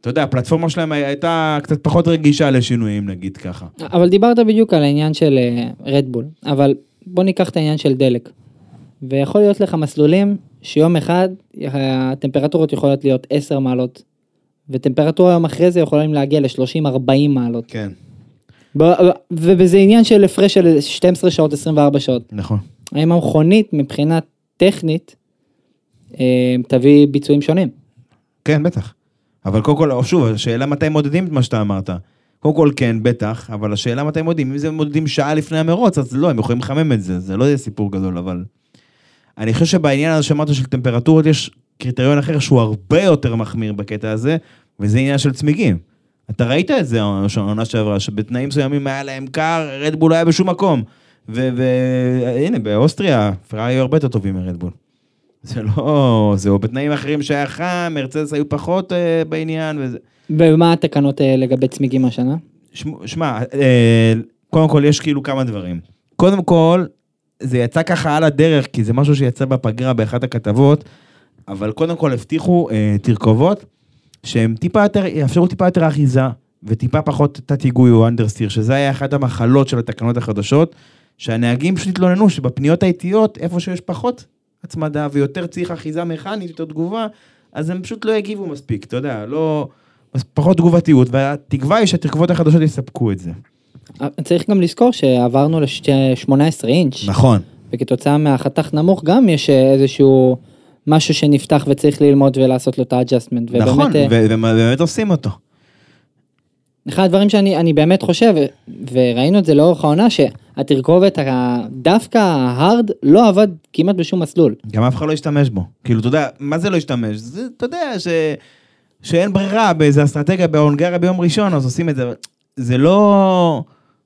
אתה יודע, הפלטפורמה שלהם הייתה קצת פחות רגישה לשינויים, נגיד ככה. אבל דיברת בדיוק על העניין של רדבול, אבל בוא ניקח את העניין של דלק. ויכול להיות לך מסלולים שיום אחד הטמפרטורות יכולות להיות 10 מעלות, וטמפרטורה יום אחרי זה יכולים להגיע ל-30-40 מעלות. כן. ב- ובזה עניין של הפרש של 12 שעות, 24 שעות. נכון. האם המכונית מבחינה טכנית אה, תביא ביצועים שונים? כן, בטח. אבל קודם כל, שוב, השאלה מתי מודדים את מה שאתה אמרת. קודם כל כן, בטח, אבל השאלה מתי מודדים, אם זה מודדים שעה לפני המרוץ, אז לא, הם יכולים לחמם את זה, זה לא יהיה סיפור גדול, אבל... אני חושב שבעניין הזה שאמרת של טמפרטורות, יש קריטריון אחר שהוא הרבה יותר מחמיר בקטע הזה, וזה עניין של צמיגים. אתה ראית את זה העונה שעברה, שבתנאים מסוימים היה להם קר, רדבול לא היה בשום מקום. והנה, באוסטריה, פרארי היו הרבה יותר טובים מרדבול. זה לא... זהו, בתנאים אחרים שהיה חם, מרצדס היו פחות אה, בעניין, וזה... ומה התקנות אה, לגבי צמיגים השנה? שמע, אה, קודם כל יש כאילו כמה דברים. קודם כל, זה יצא ככה על הדרך, כי זה משהו שיצא בפגרה באחת הכתבות, אבל קודם כל הבטיחו אה, תרכובות, שהם טיפה יותר, יאפשרו טיפה יותר אחיזה, וטיפה פחות תת היגוי או אנדרסטיר, שזה היה אחת המחלות של התקנות החדשות, שהנהגים פשוט התלוננו שבפניות האיטיות, איפה שיש פחות הצמדה ויותר צריך אחיזה מכנית, יותר תגובה, אז הם פשוט לא יגיבו מספיק, אתה יודע, לא... פחות תגובתיות, והתקווה היא שהתרכובות החדשות יספקו את זה. צריך גם לזכור שעברנו ל-18 אינץ'. נכון. וכתוצאה מהחתך נמוך גם יש אה, איזשהו משהו שנפתח וצריך ללמוד ולעשות לו את ה adjustment. נכון, ובאמת עושים אותו. אחד הדברים שאני באמת חושב, וראינו את זה לאורך העונה, שהתרכובת דווקא ה hard לא עבד כמעט בשום מסלול. גם אף אחד לא השתמש בו. כאילו, אתה יודע, מה זה לא השתמש? זה, אתה יודע, ש... שאין ברירה באיזה אסטרטגיה בהונגריה ביום ראשון, אז עושים את זה. זה לא...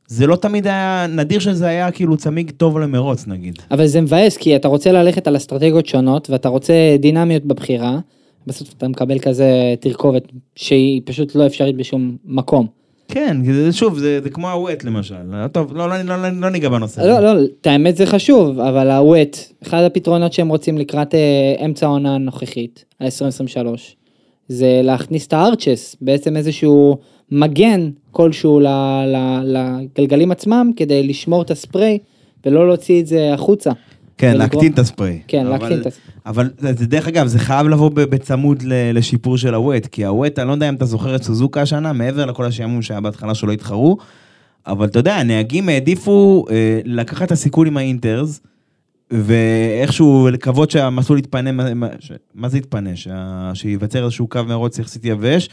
זה לא תמיד היה, נדיר שזה היה כאילו צמיג טוב למרוץ נגיד. אבל זה מבאס, כי אתה רוצה ללכת על אסטרטגיות שונות, ואתה רוצה דינמיות בבחירה, בסוף אתה מקבל כזה תרכובת שהיא פשוט לא אפשרית בשום מקום. כן, שוב, זה, זה כמו הווט למשל. טוב, לא, לא, לא, לא, לא ניגע בנושא. לא, לא, את האמת זה חשוב, אבל הווט, אחד הפתרונות שהם רוצים לקראת אה, אמצע העונה הנוכחית, ה-2023, זה להכניס את הארצ'ס, בעצם איזשהו מגן כלשהו לגלגלים עצמם, כדי לשמור את הספרי ולא להוציא את זה החוצה. כן, להקטין את הספרי. כן, להקטין את הספרי. אבל זה דרך אגב, זה חייב לבוא בצמוד לשיפור של הווט, כי הווט, אני לא יודע אם אתה זוכר את סוזוקה השנה, מעבר לכל השעמום שהיה בהתחלה שלא התחרו, אבל אתה יודע, הנהגים העדיפו אה, לקחת את הסיכון עם האינטרס, ואיכשהו לקוות שהמסלול יתפנה, מה, מה זה יתפנה? שייווצר איזשהו קו מרוץ יחסית יבש.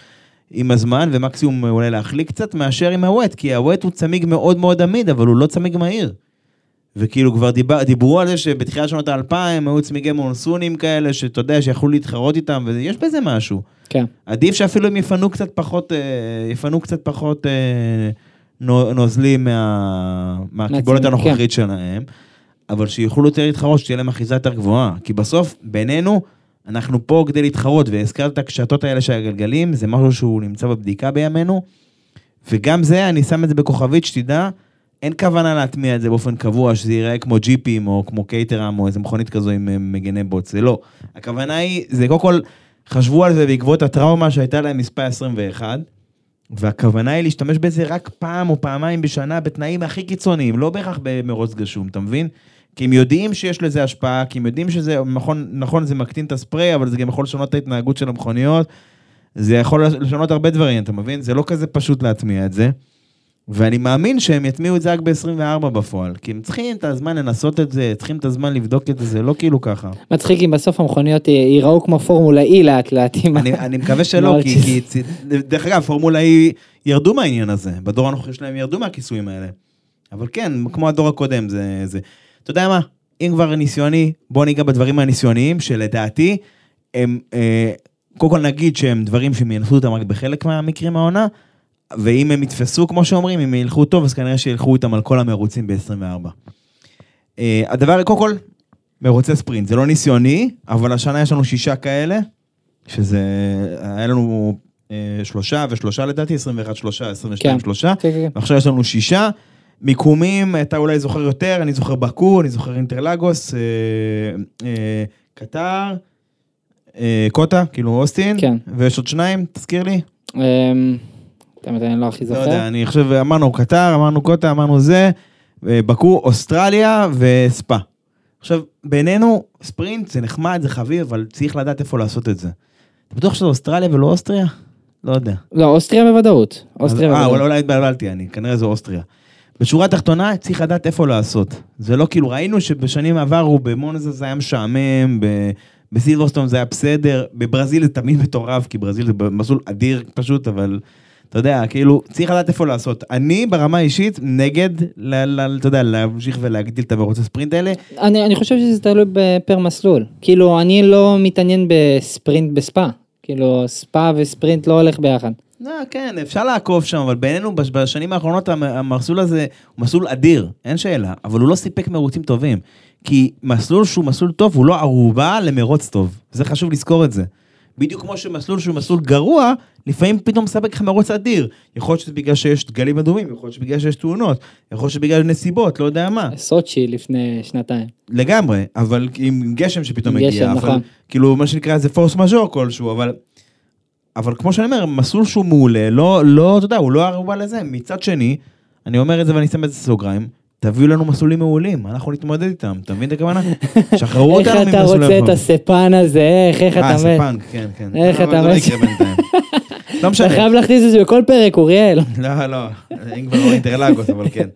עם הזמן, ומקסימום אולי להחליק קצת, מאשר עם הווט, כי הווט הוא צמיג מאוד מאוד עמיד, אבל הוא לא צמיג מהיר. וכאילו כבר דיבר, דיברו על זה שבתחילת שנות האלפיים היו צמיגי מונסונים כאלה, שאתה יודע, שיכולו להתחרות איתם, ויש בזה משהו. כן. עדיף שאפילו הם יפנו קצת פחות, אה, יפנו קצת פחות אה, נוזלים מה, מהקיבולת הנוכחית כן. שלהם, אבל שיוכלו יותר להתחרות, שתהיה להם אחיזה יותר גבוהה. כי בסוף, בינינו, אנחנו פה כדי להתחרות, והזכרת את הקשתות האלה של הגלגלים, זה משהו שהוא נמצא בבדיקה בימינו, וגם זה, אני שם את זה בכוכבית, שתדע, אין כוונה להטמיע את זה באופן קבוע, שזה ייראה כמו ג'יפים, או כמו קייטרם, או איזה מכונית כזו עם אה, מגני בוץ, זה לא. הכוונה היא, זה קודם כל, חשבו על זה בעקבות הטראומה שהייתה להם מספר 21, והכוונה היא להשתמש בזה רק פעם או פעמיים בשנה בתנאים הכי קיצוניים, לא בהכרח במרוץ גשום, אתה מבין? כי הם יודעים שיש לזה השפעה, כי הם יודעים שזה, נכון, נכון, זה מקטין את הספרי, אבל זה גם יכול לשנות את ההתנהגות של המכוניות. זה יכול לשנות הרבה דברים, אתה מבין? זה לא כזה פשוט להטמיע את זה. ואני מאמין שהם יטמיעו את זה רק ב-24 בפועל, כי הם צריכים את הזמן לנסות את זה, צריכים את הזמן לבדוק את זה, זה לא כאילו ככה. מצחיק אם בסוף המכוניות ייראו כמו פורמולה E לאט לאט. אני, אני מקווה שלא, כי, דרך אגב, פורמולה E ירדו מהעניין הזה, בדור הנוכחי שלהם ירדו מהכיסויים האלה. אבל כן, כמו הדור הקודם, זה... זה אתה יודע מה, אם כבר ניסיוני, בוא ניגע בדברים הניסיוניים, שלדעתי, הם, אה, קודם כל נגיד שהם דברים שהם ינחו אותם רק בחלק מהמקרים העונה, ואם הם יתפסו, כמו שאומרים, אם ילכו טוב, אז כנראה שילכו איתם על כל המרוצים ב-24. אה, הדבר, קודם כל, מרוצי ספרינט, זה לא ניסיוני, אבל השנה יש לנו שישה כאלה, שזה, היה לנו אה, שלושה ושלושה לדעתי, 21 שלושה, 22 כן. שלושה, כן, כן. ועכשיו יש לנו שישה. מיקומים, אתה אולי זוכר יותר, אני זוכר בקו, אני זוכר אינטרלגוס, אה, אה, קטר, אה, קוטה, כאילו אוסטין, כן. ויש עוד שניים, תזכיר לי. אמ, האמת, אני לא הכי לא זוכר. יודע, אני חושב, אמרנו קטר, אמרנו קוטה, אמרנו זה, אה, בקו, אוסטרליה וספא. עכשיו, בינינו, ספרינט זה נחמד, זה חביב, אבל צריך לדעת איפה לעשות את זה. אתה בטוח שזה אוסטרליה ולא אוסטריה? לא יודע. לא, אוסטריה בוודאות. אוסטריה אה, בוודאות. אולי אולי התבלבלתי אני, כנראה זו אוסטריה. בשורה התחתונה, צריך לדעת איפה לעשות. זה לא כאילו, ראינו שבשנים עברו, במונזה זה היה משעמם, ב- בסילברסטון זה היה בסדר, בברזיל זה תמיד מטורף, כי ברזיל זה מסלול אדיר פשוט, אבל אתה יודע, כאילו, צריך לדעת איפה לעשות. אני ברמה האישית נגד, ל- ל- אתה יודע, להמשיך ולהגדיל את המרוץ הספרינט האלה. אני, אני חושב שזה תלוי בפר מסלול. כאילו, אני לא מתעניין בספרינט בספא. כאילו, ספא וספרינט לא הולך ביחד. לא, כן, אפשר לעקוב שם, אבל בעינינו בש- בשנים האחרונות המ- המסלול הזה הוא מסלול אדיר, אין שאלה, אבל הוא לא סיפק מרוצים טובים. כי מסלול שהוא מסלול טוב הוא לא ערובה למרוץ טוב, זה חשוב לזכור את זה. בדיוק כמו שמסלול שהוא מסלול גרוע, לפעמים פתאום מספק לך מרוץ אדיר. יכול להיות שזה בגלל שיש דגלים אדומים, יכול להיות שבגלל שיש תאונות, יכול להיות שבגלל נסיבות, לא יודע מה. סוצ'י לפני שנתיים. לגמרי, אבל עם גשם שפתאום מגיע, גשם, אבל נכון. כאילו מה שנקרא זה פורס מז'ור כלשהו, אבל, אבל כמו שאני אומר, מסלול שהוא מעולה, לא, לא, אתה יודע, הוא לא ערובה לזה. מצד שני, אני אומר את זה ואני שם את זה סוגריים, תביאו לנו מסלולים מעולים, אנחנו נתמודד איתם, אתה מבין את הכוונה? שחררו איך אותנו אתה ממסלולי רוצה את. הספן הזה? איך, איך אה, אתה מת? ספנק, כן, כן. איך אבל אתה לא. לא אתה משנה. חייב להכניס את זה בכל פרק, אוריאל. לא, לא, אם כבר לא אינטרלגות, אבל כן.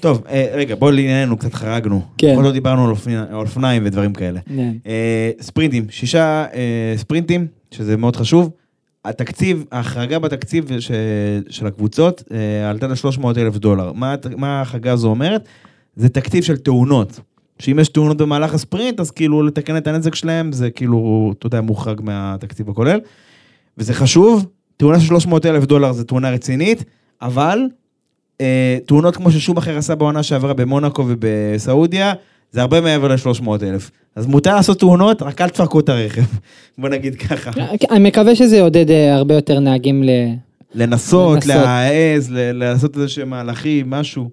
טוב, אה, רגע, בואו לענייננו, קצת חרגנו. כן. עוד לא דיברנו על אופני- על אופניים ודברים כאלה. כן. אה, ספרינטים, שישה אה, ספרינטים, שזה מאוד חשוב. התקציב, ההחרגה בתקציב ש, של הקבוצות אה, עלתה ל-300 אלף דולר. מה, מה ההחרגה הזו אומרת? זה תקציב של תאונות. שאם יש תאונות במהלך הספרינט, אז כאילו לתקן את הנזק שלהם, זה כאילו, אתה יודע, מוחרג מהתקציב הכולל. וזה חשוב, תאונה של 300 אלף דולר זה תאונה רצינית, אבל אה, תאונות כמו ששום אחר עשה בעונה שעברה במונאקו ובסעודיה, זה הרבה מעבר ל-300 אלף. אז מותר לעשות תאונות, רק אל תפרקו את הרכב. בוא נגיד ככה. אני מקווה שזה יעודד אה, הרבה יותר נהגים ל... לנסות. להעז, לעשות איזה שהם מהלכים, משהו.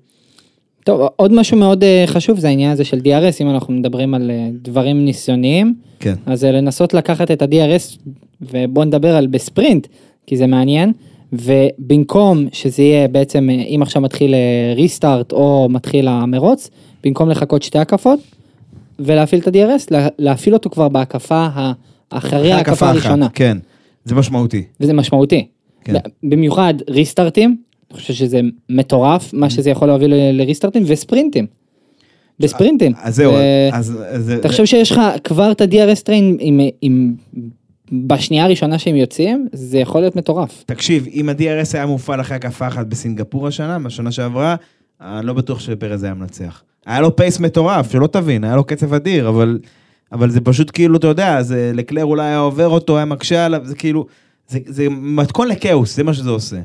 טוב, עוד משהו מאוד אה, חשוב זה העניין הזה של DRS, אם אנחנו מדברים על אה, דברים ניסיוניים, כן. אז לנסות לקחת את ה-DRS, ובואו נדבר על בספרינט, כי זה מעניין, ובמקום שזה יהיה בעצם, אם עכשיו מתחיל ריסטארט או מתחיל המרוץ, במקום לחכות שתי הקפות, ולהפעיל את ה-DRS, לה- להפעיל אותו כבר בהקפה ה- אחרי ההקפה הקפה אחת, הראשונה, כן. זה משמעותי. וזה משמעותי. כן. במיוחד ריסטארטים, אני חושב שזה מטורף, Mm. מה שזה יכול להוביל לריסטארטים, וספרינטים. בספרינטים. אז זהו, אז... תחשוב שיש לך כבר את ה-DRS טריין עם, עם, בשנייה הראשונה שהם יוצאים, זה יכול להיות מטורף. תקשיב, אם ה-DRS היה מופעל אחרי הקפה אחת בסינגפור השנה, בשנה שעברה, אני לא בטוח שפרז היה מנצח. היה לו פייס מטורף, שלא תבין, היה לו קצב אדיר, אבל, אבל זה פשוט כאילו, אתה יודע, זה לקלר אולי היה עובר אותו, היה מקשה עליו, זה כאילו, זה, זה מתכון לכאוס, זה מה שזה עושה.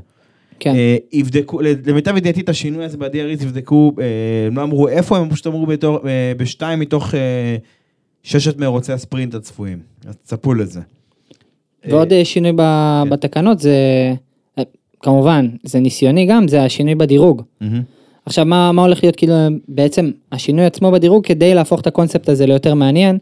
כן. אה, יבדקו, למיטב ידיעתי את השינוי הזה ב-DRS יבדקו, אה, לא אמרו איפה, הם פשוט אמרו בתור, אה, בשתיים מתוך אה, ששת מרוצי הספרינט הצפויים. אז צפו לזה. ועוד אה, שינוי ב- כן. בתקנות זה, אה, כמובן, זה ניסיוני גם, זה השינוי בדירוג. מהמם. עכשיו, מה, מה הולך להיות כאילו, בעצם השינוי עצמו בדירוג כדי להפוך את הקונספט הזה ליותר מעניין,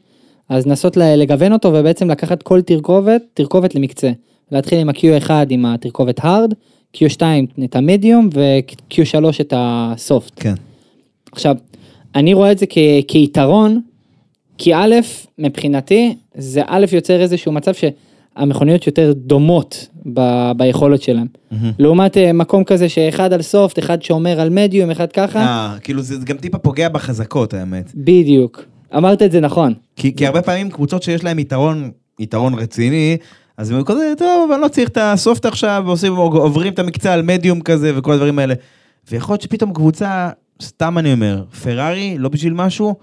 אז לנסות לגוון אותו ובעצם לקחת כל תרכובת, תרכובת למקצה. להתחיל עם ה-Q1 עם התרכובת hard, Q2 את המדיום ו-Q3 את הסופט. כן. עכשיו, אני רואה את זה כ- כיתרון, כי א', מבחינתי, זה א', יוצר איזשהו מצב שהמכוניות יותר דומות ב- ביכולת שלהם. מהמם. לעומת אה, מקום כזה שאחד על סופט, אחד שומר על מדיום, אחד ככה, אה, כאילו זה זה גם טיפה פוגע בחזקות האמת. בדיוק. אמרת את זה נכון. כי, כי הרבה פעמים קבוצות שיש להן יתרון, יתרון רציני, אז הם כזה, טוב, אני לא צריך את הסופט עכשיו, ועושים, עוברים את המקצה על מדיום כזה וכל הדברים האלה. ויכול להיות שפתאום קבוצה, סתם אני אומר, פרארי, לא בשביל משהו,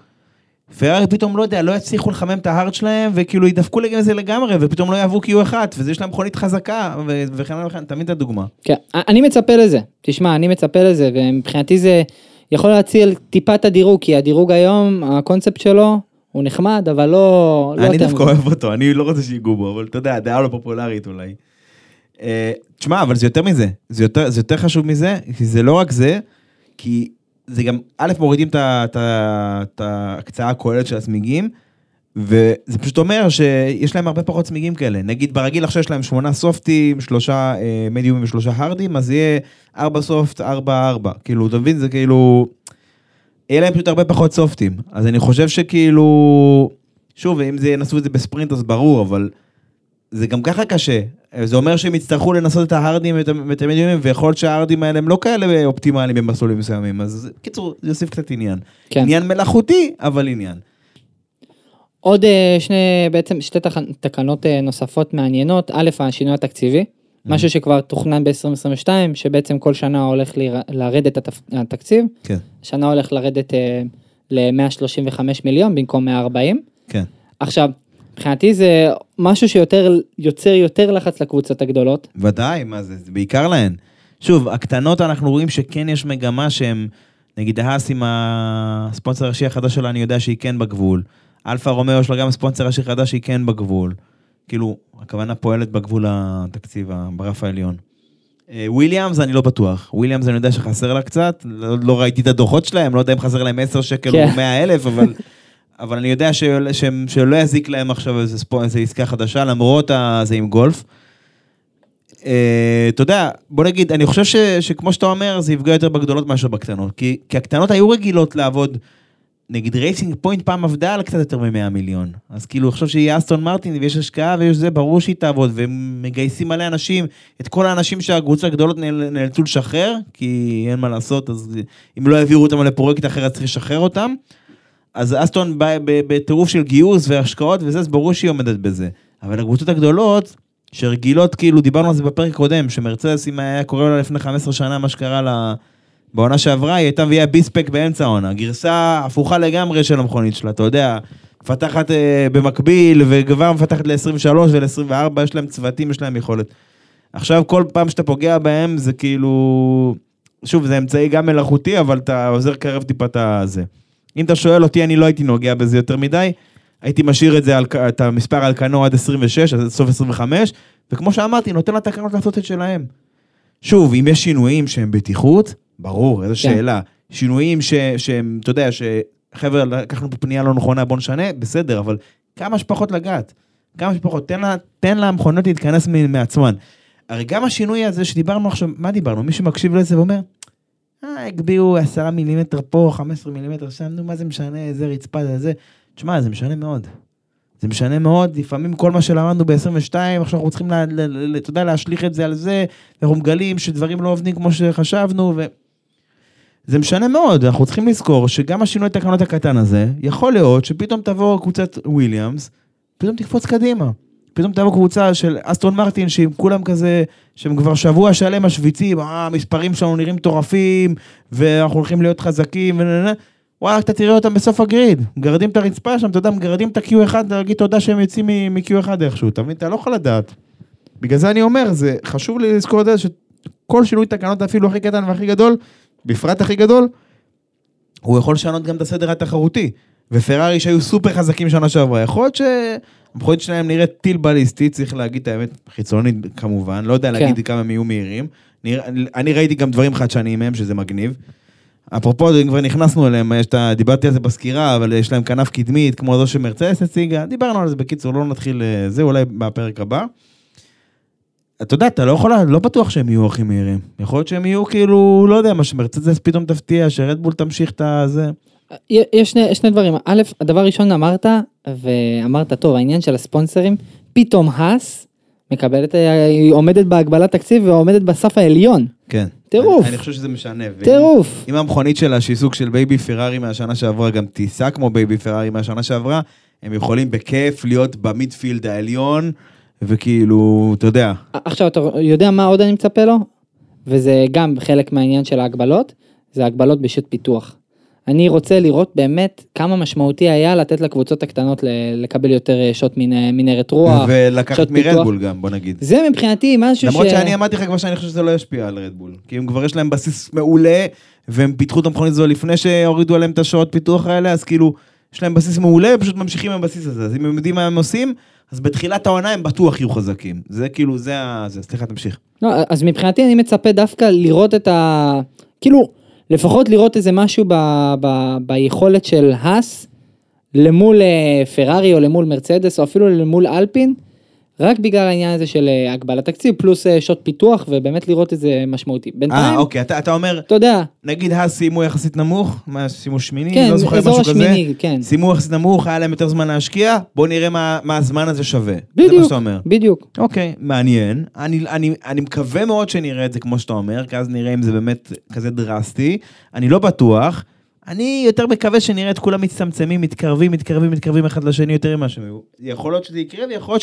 פרארי פתאום, לא יודע, לא יצליחו לחמם את ההארד שלהם, וכאילו ידפקו לזה לגמרי, ופתאום לא יעברו Q1, וזה יש להם מכונית חזקה, וכן הלאה וכן, תמיד הדוגמה. כן, אני מצפה לזה. תשמע, אני מצפה לזה, ומבחינתי זה יכול להציל טיפה את הדירוג, כי הדירוג היום, הקונספט שלו, הוא נחמד, אבל לא... לא אני דווקא. אוהב אותו, אני לא רוצה שיגעו בו, אבל אתה יודע, דעה לא פופולרית אולי. אה, תשמע, אבל זה יותר מזה, זה יותר, זה יותר חשוב מזה, כי זה לא רק זה, כי זה גם, א', מורידים את ההקצאה הכוללת של הצמיגים, וזה פשוט אומר שיש להם הרבה פחות צמיגים כאלה. נגיד ברגיל עכשיו יש להם שמונה סופטים, שלושה אה, מדיומים ושלושה הרדים, אז יהיה ארבע סופט, ארבע ארבע. כאילו, אתה מבין? זה כאילו... יהיה להם פשוט הרבה פחות סופטים. אז אני חושב שכאילו... שוב, אם זה ינסו את זה בספרינט אז ברור, אבל זה גם ככה קשה. זה אומר שהם יצטרכו לנסות את ההרדים ואת המדיומים, ויכול להיות שההרדים האלה הם לא כאלה אופטימליים במסלולים מסוימים. אז קיצור, זה יוסיף קצת עניין. כן. עניין מלאכותי, אבל עניין. עוד אה, שני, בעצם שתי תח- תקנות אה, נוספות מעניינות. א', השינוי התקציבי, משהו שכבר תוכנן ב-2022, שבעצם כל שנה הולך לר- לרדת התפ- התקציב. כן. השנה הולך לרדת אה, ל-135 מיליון במקום 140. כן. עכשיו, מבחינתי זה משהו שיותר יוצר יותר לחץ לקבוצות הגדולות. ודאי, מה זה, זה בעיקר להן. שוב, הקטנות אנחנו רואים שכן יש מגמה שהם, נגיד האס עם הספונסר הראשי החדש שלה, אני יודע שהיא כן בגבול. אלפה רומאו יש לה גם ספונסר ראשי חדש שהיא כן בגבול. כאילו, הכוונה פועלת בגבול התקציב, ברף העליון. אה, וויליאמס אני לא בטוח. וויליאמס אני יודע שחסר לה קצת, לא, לא ראיתי את הדוחות שלהם, לא יודע אם חסר להם 10 שקל כן. או 100 אלף, אבל, אבל אני יודע שלא יזיק להם עכשיו איזה, ספו, איזה עסקה חדשה, למרות זה עם גולף. אה, אתה יודע, בוא נגיד, אני חושב ש, שכמו שאתה אומר, זה יפגע יותר בגדולות מאשר בקטנות. כי, כי הקטנות היו רגילות לעבוד, נגיד רייסינג פוינט פעם עבדה על קצת יותר מ-100 מיליון. אז כאילו, חושב שיהיה אסטון מרטין ויש השקעה ויש זה, ברור שהיא תעבוד, והם מגייסים מלא אנשים, את כל האנשים שהקבוצות הגדולות נאל, נאלצו לשחרר, כי אין מה לעשות, אז אם לא העבירו אותם לפרויקט אחר, אז צריך לשחרר אותם. אז אסטון בטירוף של גיוס והשקעות וזה, אז ברור שהיא עומדת בזה. אבל הקבוצות הגדולות, שרגילות, כאילו, דיברנו על זה בפרק קודם, שמרצדס, אם היה קורה לה לפני 15 שנה מה שקרה לה בעונה שעברה, היא הייתה מביאה ביספק באמצע העונה. גרסה הפוכה לגמרי של המכונית שלה, אתה יודע, מפתחת אה, במקביל, וכבר מפתחת ל-23 ול-24, יש להם צוותים, יש להם יכולת. עכשיו, כל פעם שאתה פוגע בהם, זה כאילו... שוב, זה אמצעי גם מלאכותי, אבל אתה עוזר קרב טיפה את הזה. אם אתה שואל אותי, אני לא הייתי נוגע בזה יותר מדי. הייתי משאיר את זה, על, את המספר על כנו עד 26, אז עד סוף 25, וכמו שאמרתי, נותן לתקנות לעשות את שלהם. שוב, אם יש שינויים שהם בטיחות, ברור, איזו כן. שאלה. שינויים ש, שהם, אתה יודע, שחבר'ה, לקחנו פה פנייה לא נכונה, בוא נשנה, בסדר, אבל כמה שפחות לגעת. כמה שפחות, תן, לה, תן למכונות להתכנס מעצמן. הרי גם השינוי הזה שדיברנו עכשיו, מה דיברנו? מי שמקשיב לזה ואומר, אה, הגביהו 10 מילימטר פה, 15 מילימטר שם, נו, מה זה משנה, איזה רצפה זה זה. תשמע, זה משנה מאוד. זה משנה מאוד, לפעמים כל מה שלמדנו ב-22, עכשיו אנחנו צריכים, אתה יודע, להשליך את זה על זה, ואנחנו מגלים שדברים לא עובדים כמו שחשבנו, ו... זה משנה מאוד, אנחנו צריכים לזכור שגם השינוי תקנות הקטן הזה, יכול להיות שפתאום תבוא קבוצת וויליאמס, פתאום תקפוץ קדימה. פתאום תבוא קבוצה של אסטון מרטין, שהם כולם כזה, שהם כבר שבוע שלם משוויצים, אה, המספרים שלנו נראים מטורפים, ואנחנו הולכים להיות חזקים. וואלה, אתה תראה אותם בסוף הגריד, מגרדים את הרצפה שם, אתה יודע, מגרדים את ה-Q1, להגיד תודה שהם יוצאים מ- מ-Q1 איכשהו, אתה מבין? אתה לא יכול לדעת. בגלל זה אני אומר, זה חשוב לי לזכור את זה, שכל שינוי תקנות אפילו הכי קטן והכי גדול, בפרט הכי גדול, הוא יכול לשנות גם את הסדר התחרותי. ופרארי שהיו סופר חזקים שנה שעברה, יכול להיות שהמכונית שלהם נראית טיל בליסטי, צריך להגיד את האמת, חיצונית כמובן, לא יודע כן. להגיד כמה הם יהיו מהירים. נראה- אני ראיתי גם דברים חדשניים מהם, שזה מגניב. אפרופו, אם כבר נכנסנו אליהם, יש את ה... דיברתי על זה בסקירה, אבל יש להם כנף קדמית, כמו זו שמרצדס הציגה, דיברנו על זה בקיצור, לא נתחיל אה, זה, אולי בפרק הבא. אתה יודע, אתה לא יכול, לא בטוח שהם יהיו הכי מהירים. יכול להיות שהם יהיו כאילו, לא יודע, מה שמרצדס פתאום תפתיע, שרדבול תמשיך את הזה. יש שני, שני דברים, א', הדבר הראשון אמרת, ואמרת, טוב, העניין של הספונסרים, פתאום האס מקבלת, היא עומדת בהגבלת תקציב ועומדת בסף העליון. כן. טירוף. אני, אני חושב שזה משנה. טירוף. אם המכונית שלה, שהיא סוג של baby פרארי מהשנה שעברה, גם תיסע כמו baby פרארי מהשנה שעברה, הם יכולים בכיף להיות ב midfield העליון, וכאילו, אתה יודע, עכשיו, אתה יודע מה עוד אני מצפה לו? וזה גם חלק מהעניין של ההגבלות, זה הגבלות בשעות פיתוח. אני רוצה לראות באמת כמה משמעותי היה לתת לקבוצות הקטנות לקבל יותר אה, שעות מנ- מנהרת רוח. ולקחת. מרדבול גם, בוא נגיד. זה מבחינתי משהו למרות ש... שאני אמרתי לך כבר שאני חושב שזה לא ישפיע על רדבול. כי הם כבר יש להם בסיס מעולה, והם פיתחו את המכונית הזו לפני שהורידו עליהם את השעות פיתוח האלה, אז כאילו, יש להם בסיס מעולה, פשוט ממשיכים עם הבסיס הזה. אז אם הם יודעים מה הם עושים, אז בתחילת העונה הם בטוח יהיו חזקים. זה כאילו, זה ה... סליחה, תמשיך. לא, אז מבחינתי אני מצפה דווקא לראות את ה... כאילו, לפחות לראות איזה משהו ב... ב... ביכולת של האס למול אה, פרארי או למול מרצדס או אפילו למול אלפין, רק בגלל העניין הזה של אה, הגבלת תקציב, פלוס אה, שעות פיתוח, ובאמת לראות את זה משמעותי. אה, בינתיים, אוקיי, אתה אתה אומר, אתה יודע, נגיד האס סיימו יחסית נמוך, מה, סיימו שמיני? כן, לא זוכר משהו כזה. השמיני, כן. סיימו יחסית נמוך, היה להם יותר זמן להשקיע, בוא נראה מה מה הזמן הזה שווה. זה מה בדיוק, שאתה אומר. בדיוק. אוקיי, מעניין. אני, אני, אני מקווה מאוד שנראה את זה כמו שאתה אומר, כי אז נראה אם זה באמת כזה דרסטי. אני לא בטוח. אני יותר מקווה שנראה את כולם מצטמצמים, מתקרבים, מתקרבים, מתקרבים אחד לשני יותר ממה שהם היו. יכול להיות שזה יקרה, ויכול להיות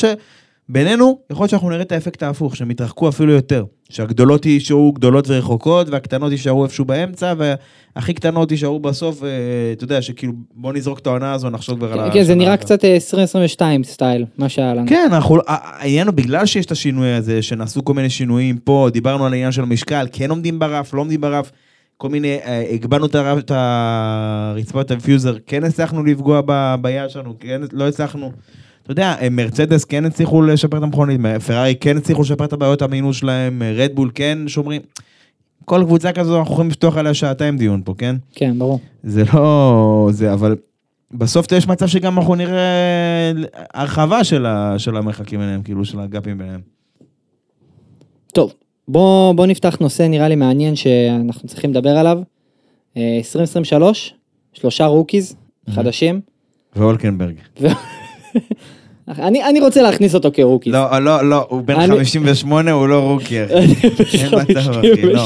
שבינינו, יכול להיות שאנחנו נראה את האפקט ההפוך, שהם יתרחקו אפילו יותר. שהגדולות יישארו גדולות ורחוקות, והקטנות יישארו איפשהו באמצע, והכי קטנות יישארו בסוף, אה, אתה יודע, שכאילו, בוא נזרוק את העונה הזו, נחשוב כבר על כן, זה השנה נראה הבאה. קצת אה, 2022 סטייל, מה שהיה לנו. כן, אנחנו, העניין הוא בגלל שיש את השינוי הזה, שנעשו כל מיני שינויים פה, דיברנו על העניין של המשקל, כן עומדים ברף, לא עומדים ברף, כל מיני, אה, הגבלנו את הרצפת הדיפיוזר, כן הצלחנו לפגוע ביד שלנו, כן, לא הצלחנו. אתה יודע, אה, מרצדס כן הצליחו לשפר את המכונית, פרארי כן הצליחו לשפר את הבעיות המינוס שלהם, אה, רדבול כן שומרים. כל קבוצה כזו אנחנו יכולים לפתוח עליה שעתיים דיון פה, כן? כן, ברור. זה לא... זה, אבל בסוף יש מצב שגם אנחנו נראה הרחבה של, ה, של המרחקים ביניהם, כאילו, של ה gaps ביניהם. טוב, בוא, בוא נפתח נושא נראה לי מעניין שאנחנו צריכים לדבר עליו. אה, 2023, שלושה rookies חדשים. והולקנברג. אני, אני רוצה להכניס אותו כ rookies. לא, לא, לא, הוא בן אני- 58, הוא לא rookie, אחי. אין מצב, אחי, לא.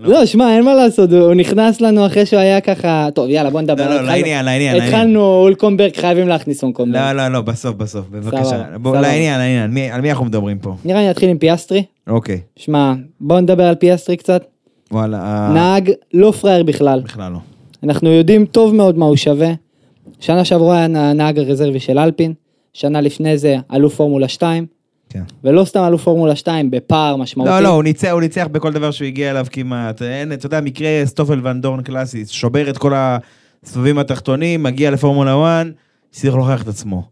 לא, שמע, אין מה לעשות, הוא נכנס לנו אחרי שהוא היה ככה... טוב, יאללה, בוא נדבר. לא, לא, לעניין, לעניין. התחלנו הולקנברג, חייבים להכניס הולקנברג. לא, לא, לא, בסוף, בסוף, בבקשה. סבבה, בוא, סבבה. לעניין, לעניין, על מי אנחנו מדברים פה? נראה לי נתחיל עם פיאסטרי. אוקיי, שמע, בוא נדבר על פיאסטרי קצת. וואלה, אה, נהג לא פראייר בכלל. בכלל לא. אנחנו יודעים טוב מאוד מה הוא שווה. שנה שעברה היה הנהג הרזרבי של אלפין, שנה לפני זה אלוף פורמולה 2, כן. ולא סתם אלוף פורמולה 2, בפער משמעותי. לא, לא, הוא ניצח, הוא ניצח בכל דבר שהוא הגיע אליו כמעט. אין, אתה יודע, מקרה סטופל ואנדורן קלאסי, שובר את כל הסבבים התחתונים, מגיע לפורמולה 1, צריך להוכיח את עצמו.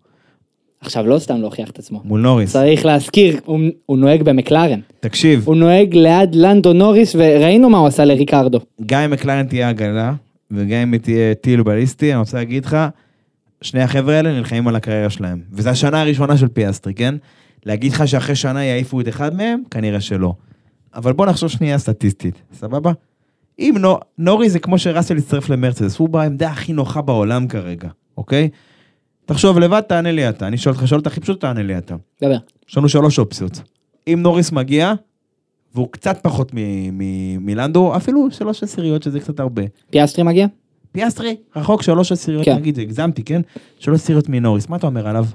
עכשיו, לא סתם להוכיח את עצמו. מול נוריס. צריך להזכיר, הוא, הוא נוהג במקלרן. תקשיב, הוא נוהג ליד לנדו נוריס, וראינו מה הוא עשה לריקרדו. גם אם מקלרן תהיה עגלה, וגם אם היא תהיה טיל בליסטי, אני רוצה להגיד לך, שני החבר'ה האלה נלחמים על הקריירה שלהם. וזו השנה הראשונה של פיאסטרי, כן? להגיד לך שאחרי שנה יעיפו את אחד מהם? כנראה שלא. אבל בוא נחשוב שנייה סטטיסטית, סבבה? אם נו, נוריס, זה כמו שראסל יצטרף למרצדס, הוא בעמדה הכי נוחה בעולם כרגע, אוקיי? תחשוב לבד, תענה לי אתה. אני שואל אותך, שואל אותך הכי פשוט, תענה לי אתה. דבר. יש לנו שלוש אופציות. אם נוריס מגיע, והוא קצת פחות מלנדו, אפילו שלוש עשיריות, שזה קצת הרבה. פיאסטרי מגיע? פיאסטרי, רחוק שלוש עשיריות, כן. נגיד, הגזמתי, כן? שלוש עשיריות מנוריס, מה אתה אומר עליו?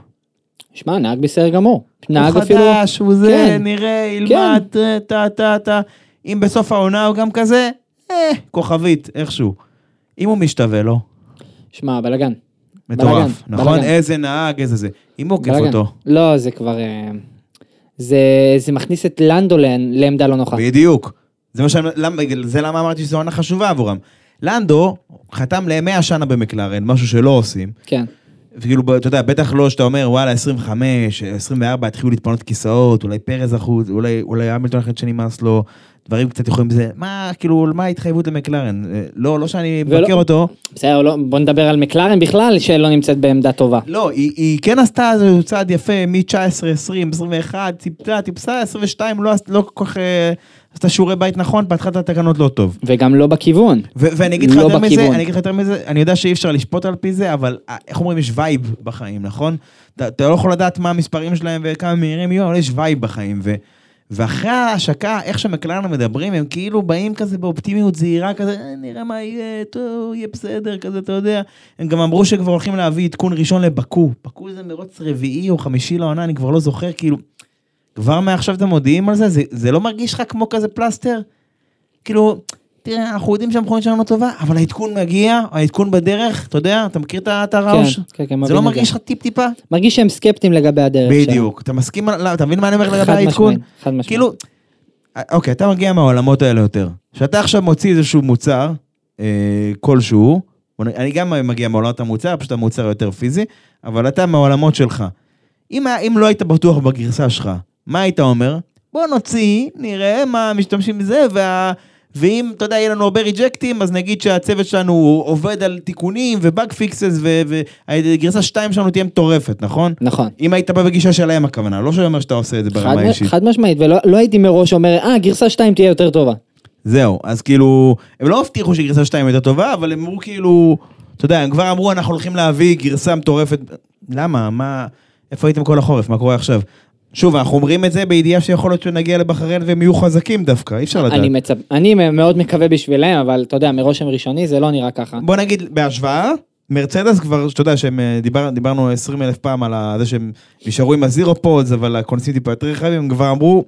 שמע, נהג בסדר גמור. נהג הוא אפילו... חדש, הוא זה, כן. נראה, ילמד, טה טה טה. אם בסוף העונה הוא גם כזה, אה, כוכבית, איכשהו. אם הוא משתווה לו, שמע, בלאגן. מטורף, בלאגן, נכון? בלאגן. איזה נהג, איזה זה. אם הוא עוקף. אותו, לא, זה כבר... אה, זה, זה מכניס את לנדו לעמ- לעמדה לא נוחה. בדיוק. זה שאני, למה, זה למה אמרתי שזו עונה חשובה עבורם. לנדו חתם ל-100 שנה במקלרן, משהו שלא עושים. כן. וכאילו, אתה יודע, בטח לא שאתה אומר, וואלה, 25, 24, התחילו להתפנות כיסאות, אולי פרז אחוז, אולי, אולי המילטון החלט שנמאס לו, דברים קצת יכולים בזה, מה, כאילו, מה ההתחייבות למקלרן? אה, לא, לא שאני ולא- מבקר אותו, בסדר, לא, בוא נדבר על מקלרן בכלל, שלא נמצאת בעמדה טובה. לא, היא, היא כן עשתה איזה צעד יפה מ-19, 20, 21, טיפסה, טיפסה, 22, לא, לא כל כך אה, עשתה שיעורי בית נכון, פתחה את התקנות לא טוב. וגם לא בכיוון. ו- ואני אגיד לך לא יותר מזה, בכיוון. אני אגיד לך יותר מזה, אני יודע שאי אפשר לשפוט על פי זה, אבל אה, איך אומרים, יש vibe בחיים, נכון? אתה, אתה לא יכול לדעת מה המספרים שלהם וכמה מהירים יהיו, אבל יש vibe בחיים. ו- ואחרי ההשקה, איך שמקלרנו מדברים, הם כאילו באים כזה באופטימיות זהירה כזה, "אה, נראה מה יהיה, טוב, יהיה בסדר, כזה, אתה יודע. הם גם אמרו שכבר הולכים להביא עדכון ראשון לבקו. בקו זה מרוץ רביעי או חמישי לעונה, אני כבר לא זוכר, כאילו, כבר מעכשיו אתם מודיעים על זה? זה, זה לא מרגיש לך כמו כזה פלסטר? כאילו, תראה, אנחנו יודעים שהמכונית שלנו לא טובה, אבל העדכון מגיע, העדכון בדרך, אתה יודע, אתה מכיר את ה- את הרעוש? כן, כן, כן, זה לא מרגיש לך טיפ-טיפה? מרגיש שהם סקפטיים לגבי הדרך שלהם. בדיוק. אתה מסכים, לא, אתה מבין מה אני אומר לגבי חד העדכון? משמעית, חד משמעית. כאילו, אוקיי, אתה מגיע מהעולמות האלה יותר. כשאתה עכשיו מוציא איזשהו מוצר, אה, כלשהו, אני גם מגיע מעולמות המוצר, פשוט המוצר יותר פיזי, אבל אתה מהעולמות שלך. אם לא היית בטוח בגרסה שלך, מה היית אומר? בוא נוציא, נראה מה משתמשים בזה, וה, ואם, אתה יודע, יהיה לנו הרבה ריג'קטים, אז נגיד שהצוות שלנו עובד על תיקונים ובאג פיקסס, וגרסה 2 שלנו תהיה מטורפת, נכון? נכון. אם היית בא בגישה שלהם הכוונה, לא שאני אומר שאתה עושה את זה ברמה אישית. חד משמעית, ולא לא הייתי מראש אומר, אה, גרסה 2 תהיה יותר טובה. זהו, אז כאילו, הם לא הבטיחו שגרסה 2 יותר טובה, אבל הם אמרו כאילו, אתה יודע, הם כבר אמרו, אנחנו הולכים להביא גרסה מטורפת. למה? מה, איפה הייתם כל החורף? מה קורה עכשיו? שוב, אנחנו אומרים את זה בידיעה שיכול להיות שנגיע לבחריין והם יהיו חזקים דווקא, אי אפשר לדעת. אני, מצפ... אני מאוד מקווה בשבילם, אבל אתה יודע, מרושם ראשוני זה לא נראה ככה. בוא נגיד, בהשוואה, מרצדס כבר, שאתה יודע שהם, אה, דיבר, דיברנו 20 אלף פעם על זה שהם נשארו עם ה zero pods, אבל הקונספט טיפה יותר רחבים, הם כבר אמרו,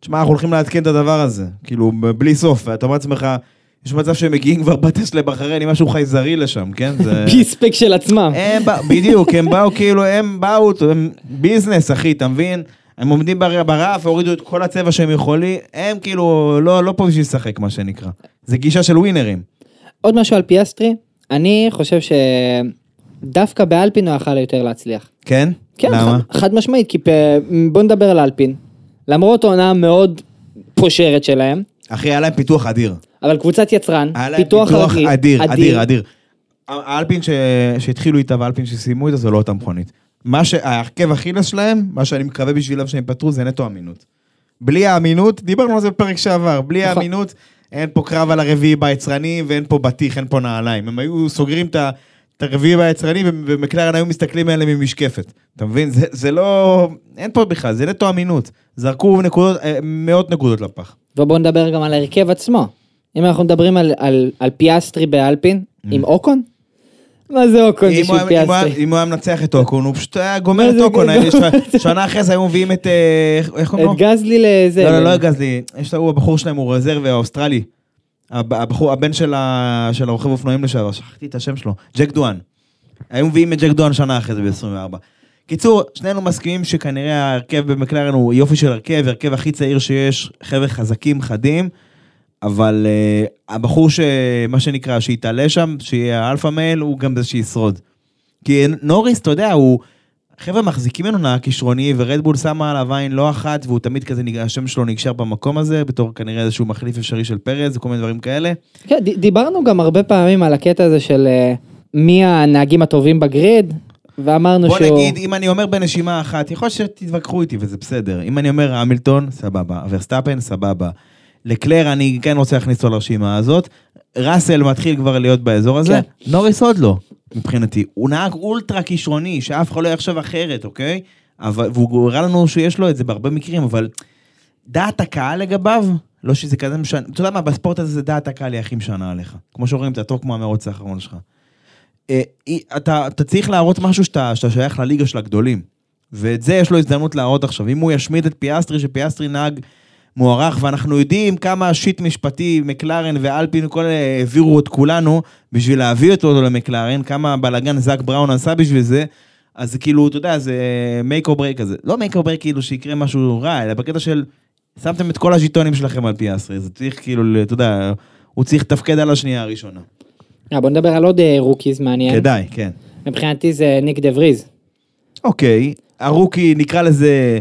תשמע, אנחנו הולכים לעדכן את הדבר הזה, כאילו, בלי סוף, ואתה אומר לעצמך, יש מצב שהם מגיעים כבר בטסט לבחריין עם משהו חייזרי לשם, כן? זה... פי ספק של עצמם. הם באו, בדיוק, הם באו כאילו, הם באו, הם business, אחי, אתה מבין? הם עומדים בר- ברף, הורידו את כל הצבע שהם יכולים, הם כאילו, לא, לא פה בשביל לשחק, מה שנקרא. זה גישה של ווינרים. עוד משהו על פיאסטרי, אני חושב שדווקא באלפין הוא יכל יותר להצליח. כן? כן, למה? חד, חד משמעית, כי פ... בוא נדבר על אלפין. למרות העונה מאוד פושרת שלהם, אחי, היה להם פיתוח אדיר. אבל קבוצת יצרן, פיתוח, פיתוח רגיל, אדיר, אדיר, אדיר. האלפין ש... שהתחילו איתה והאלפין שסיימו איתה זה לא אותה מכונית. מה שהעקב אכילס שלהם, מה שאני מקווה בשבילם שהם יפתרו זה נטו אמינות. בלי האמינות, דיברנו על זה בפרק שעבר, בלי נכון. האמינות, אין פה קרב על הרביעי ביצרנים ואין פה בטיח, אין פה נעליים. הם היו סוגרים את ה... את הרביעי ביצרנים ו- ומקלרן היו מסתכלים עליהם ממשקפת. אתה מבין? זה, זה לא... אין פה בכלל, זה נטו אמינות. זרקו נקודות, אה, מאות נקודות לפח. ובואו נדבר גם על ההרכב עצמו. אם אנחנו מדברים על, על, על פיאסטרי באלפין, עם אוקון? מה זה אוקון אם הוא בשביל הוא פיאסטרי? אם הוא היה מנצח את אוקון, הוא פשוט היה גומר את אוקון. שנה אחרי זה היו מביאים את... אה, איך- קוראים לו? את גזלי לזה. לא, לא, לא גזלי. יש את ההוא, הבחור שלהם הוא רזרבי האוסטרלי. הב- הבחור, הבן של של הרוכב אופנועים לשעבר, שכחתי את השם שלו. ג'ק דוהאן. היו מביאים את ג'ק דוהאן שנה אחרי זה ב-24. קיצור, שנינו מסכימים שכנראה ההרכב במקלרן הוא יופי של הרכב, הרכב הכי צעיר שיש, חבר'ה חזקים, חדים, אבל uh, הבחור שמה שנקרא, שיתעלה שם, שיהיה ה alpha male, הוא גם זה שישרוד. כי נוריס, אתה יודע, הוא... חבר'ה מחזיקים ממנו נהג כישרוני, ורד בול שמה עליו עין לא אחת, והוא תמיד כזה, השם שלו נקשר במקום הזה, בתור כנראה איזשהו מחליף אפשרי של פרז, וכל מיני דברים כאלה. כן, דיברנו גם הרבה פעמים על הקטע הזה של אה, מי הנהגים הטובים ב grid, ואמרנו בוא שהוא... נגיד, אם אני אומר בנשימה אחת, יכול להיות שתתווכחו איתי וזה בסדר. אם אני אומר המילטון, סבבה. ורסטאפן, סבבה. לקלר, אני כן רוצה להכניס אותו לרשימה הזאת. ראסל מתחיל כבר להיות באזור הזה. כן. נוריס עוד לא, מבחינתי. הוא נהג אולטרה כישרוני, שאף אחד לא יחשוב אחרת, אוקיי? אבל, והוא הראה לנו שיש לו את זה בהרבה מקרים, אבל דעת הקהל לגביו, לא שזה כזה משנה, אתה יודע מה, בספורט הזה זה דעת הקהל היא הכי משנה עליך. כמו שאומרים, אתה טוב כמו המרוץ האחרון שלך. אה, אתה, אתה צריך להראות משהו שאתה, שאתה שייך לליגה של הגדולים. ואת זה יש לו הזדמנות להראות עכשיו. אם הוא ישמיד את פיאסטרי, שפיאסטרי נהג מוערך, ואנחנו יודעים כמה shit משפטי מקלרן ואלפין, כל אלה העבירו את כולנו בשביל להביא אותו למקלרן, כמה בלאגן זאק בראון עשה בשביל זה, אז כאילו, אתה יודע, זה make or break כזה. לא make or break כאילו שיקרה משהו רע, אלא בקטע של, שמתם את כל הז'יטונים שלכם על פיאסטרי, זה צריך כאילו, אתה יודע, הוא צריך לתפקד על השנייה הראשונה. אה, בוא נדבר על עוד אה, rookies מעניין. כדאי, כן. מבחינתי זה ניק דה וריז. אוקיי, הרוקי, נקרא לזה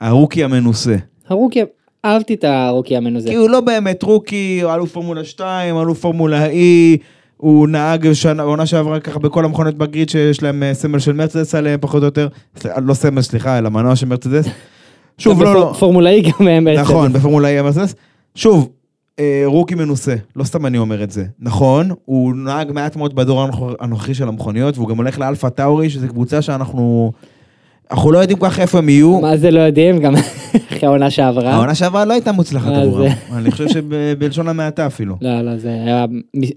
הרוקי המנוסה. הרוקי, אהבתי את הרוקי המנוזה. כי הוא לא באמת רוקי, הוא אלוף פורמולה 2, אלוף פורמולה E, הוא נהג שנה, עונה שעברה ככה בכל המכונות בגריד שיש להם אה, סמל של מרצדס עליהם פחות או יותר, לא סמל, סליחה, אלא מנוע של מרצדס. שוב, לא, לא, פורמולאי גם אה, מרצדס. נכון, בפורמולה E מרצדס. שוב, אה, רוקי מנוסה, לא סתם אני אומר את זה. נכון, הוא נהג מעט מאוד בדור הנוכ- הנוכחי של המכוניות, והוא גם הולך לאלפה טאורי, שזו קבוצה שאנחנו... אנחנו לא יודעים כל כך איפה הם יהיו. מה זה לא יודעים, גם אחרי העונה שעברה. העונה שעברה לא הייתה מוצלחת עבורם. אני חושב שבלשון המעטה אפילו. לא, לא, זה היה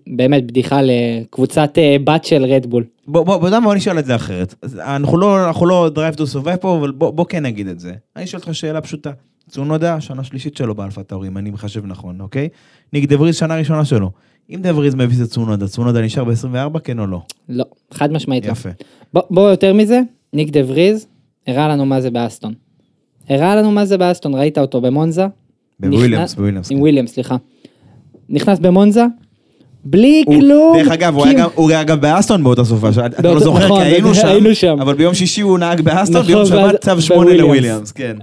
באמת בדיחה לקבוצת אה, בת של רדבול. בוא, בוא, בוא, בוא נשאל את זה אחרת. אנחנו לא, אנחנו לא Drive to Survive פה, אבל בוא, בוא כן נגיד את זה. אני אשאל אותך שאלה פשוטה. צונודה, שנה שלישית שלו באלפא טאורי, אם אני מחשב נכון, אוקיי? ניק דבריז, שנה ראשונה שלו. אם דבריז מביס את צונודה, צונודה נשאר ב-24, כן או לא? לא, חד משמעית לא. יפה. בוא, בוא יותר מזה, ניק דה וריז הראה לנו מה זה באסטון. הראה לנו מה זה באסטון, ראית אותו במונזה? בוויליאמס, בוויליאמס. עם כן. וויליאמס, סליחה. נכנס במונזה, בלי הוא- כלום. דרך אגב, הוא היה גם- הוא היה גם באסטון באותה סופה, אתה לא זוכר נכון, כי היינו שם, היינו שם. אבל ביום שישי הוא נהג באסטון, נכון, ביום שבת צו שמונה. לוויליאמס, כן.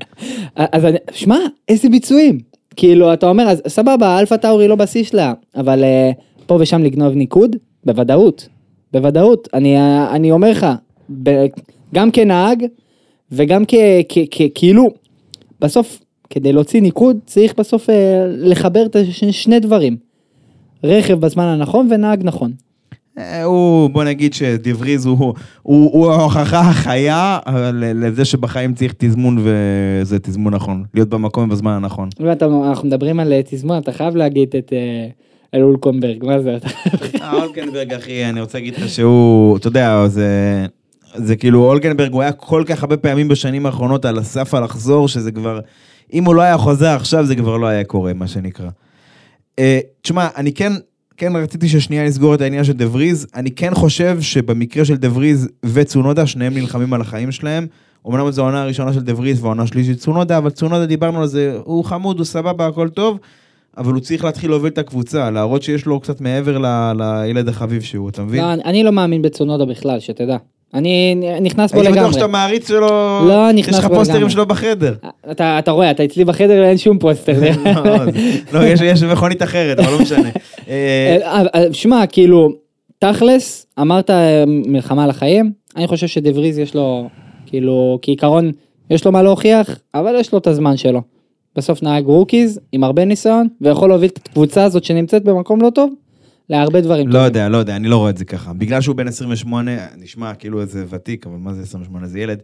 אז אני, שמע, איזה ביצועים. כאילו, אתה אומר, אז סבבה, אלפה טאורי לא בשיא שלה, אבל אה, פה ושם לגנוב ניקוד, בוודאות. בוודאות. אני, אה, אני אומר לך, ב- גם כנהג, וגם כ, כ, כ, כאילו, בסוף, כדי להוציא ניקוד, צריך בסוף אה, לחבר את הש- שני דברים. רכב בזמן הנכון ונהג נכון. אה, הוא, בוא נגיד שדבריז הוא, הוא, הוא ההוכחה החיה לזה שבחיים צריך תזמון וזה תזמון נכון. להיות במקום בזמן הנכון. אנחנו מדברים על אה, תזמון, אתה חייב להגיד את אה, אלול קומברג, מה זה? אתה- אה, אולקנברג אחי, אני רוצה להגיד לך שהוא, אתה יודע, זה, זה כאילו אולקנברג הוא היה כל כך הרבה פעמים בשנים האחרונות על הסף הלחזור, שזה כבר, אם הוא לא היה חוזר עכשיו זה כבר לא היה קורה, מה שנקרא. אה, תשמע, אני כן, כן רציתי ששנייה נסגור את העניין של דה וריז, אני כן חושב שבמקרה של דה וריז וצונודה, שניהם נלחמים על החיים שלהם. אמנם זו העונה הראשונה של דה וריז והעונה השלישית צונודה, אבל צונודה דיברנו על זה, הוא חמוד, הוא סבבה, הכל טוב. אבל הוא צריך להתחיל להוביל את הקבוצה, להראות שיש לו קצת מעבר ל- לילד החביב שהוא, אתה מבין? לא, אני לא מאמין בצונודה בכלל, שתדע. אני נכנס בו הייתי בטוח לגמרי. שאתה מעריץ שלו, לא, נכנס יש לך בו פוסטרים לגמרי. שלו בחדר. אתה, אתה רואה, אתה אצלי בחדר אין שום פוסטר. לא, זה- לא, יש- יש מכונית אחרת, אבל לא משנה. אה, אה, אה, שמע, כאילו, תכלס, אמרת מלחמה על החיים, אני חושב שדה וריז יש לו, כאילו, כעיקרון, יש לו מה להוכיח, אבל יש לו את הזמן שלו. בסוף נהג rookies, עם הרבה ניסיון, ויכול להוביל את הקבוצה הזאת שנמצאת במקום לא טוב, להרבה דברים לא טובים. יודע, לא יודע, אני לא רואה את זה ככה. בגלל שהוא בן 28, נשמע כאילו איזה ותיק, אבל מה זה 28? זה ילד.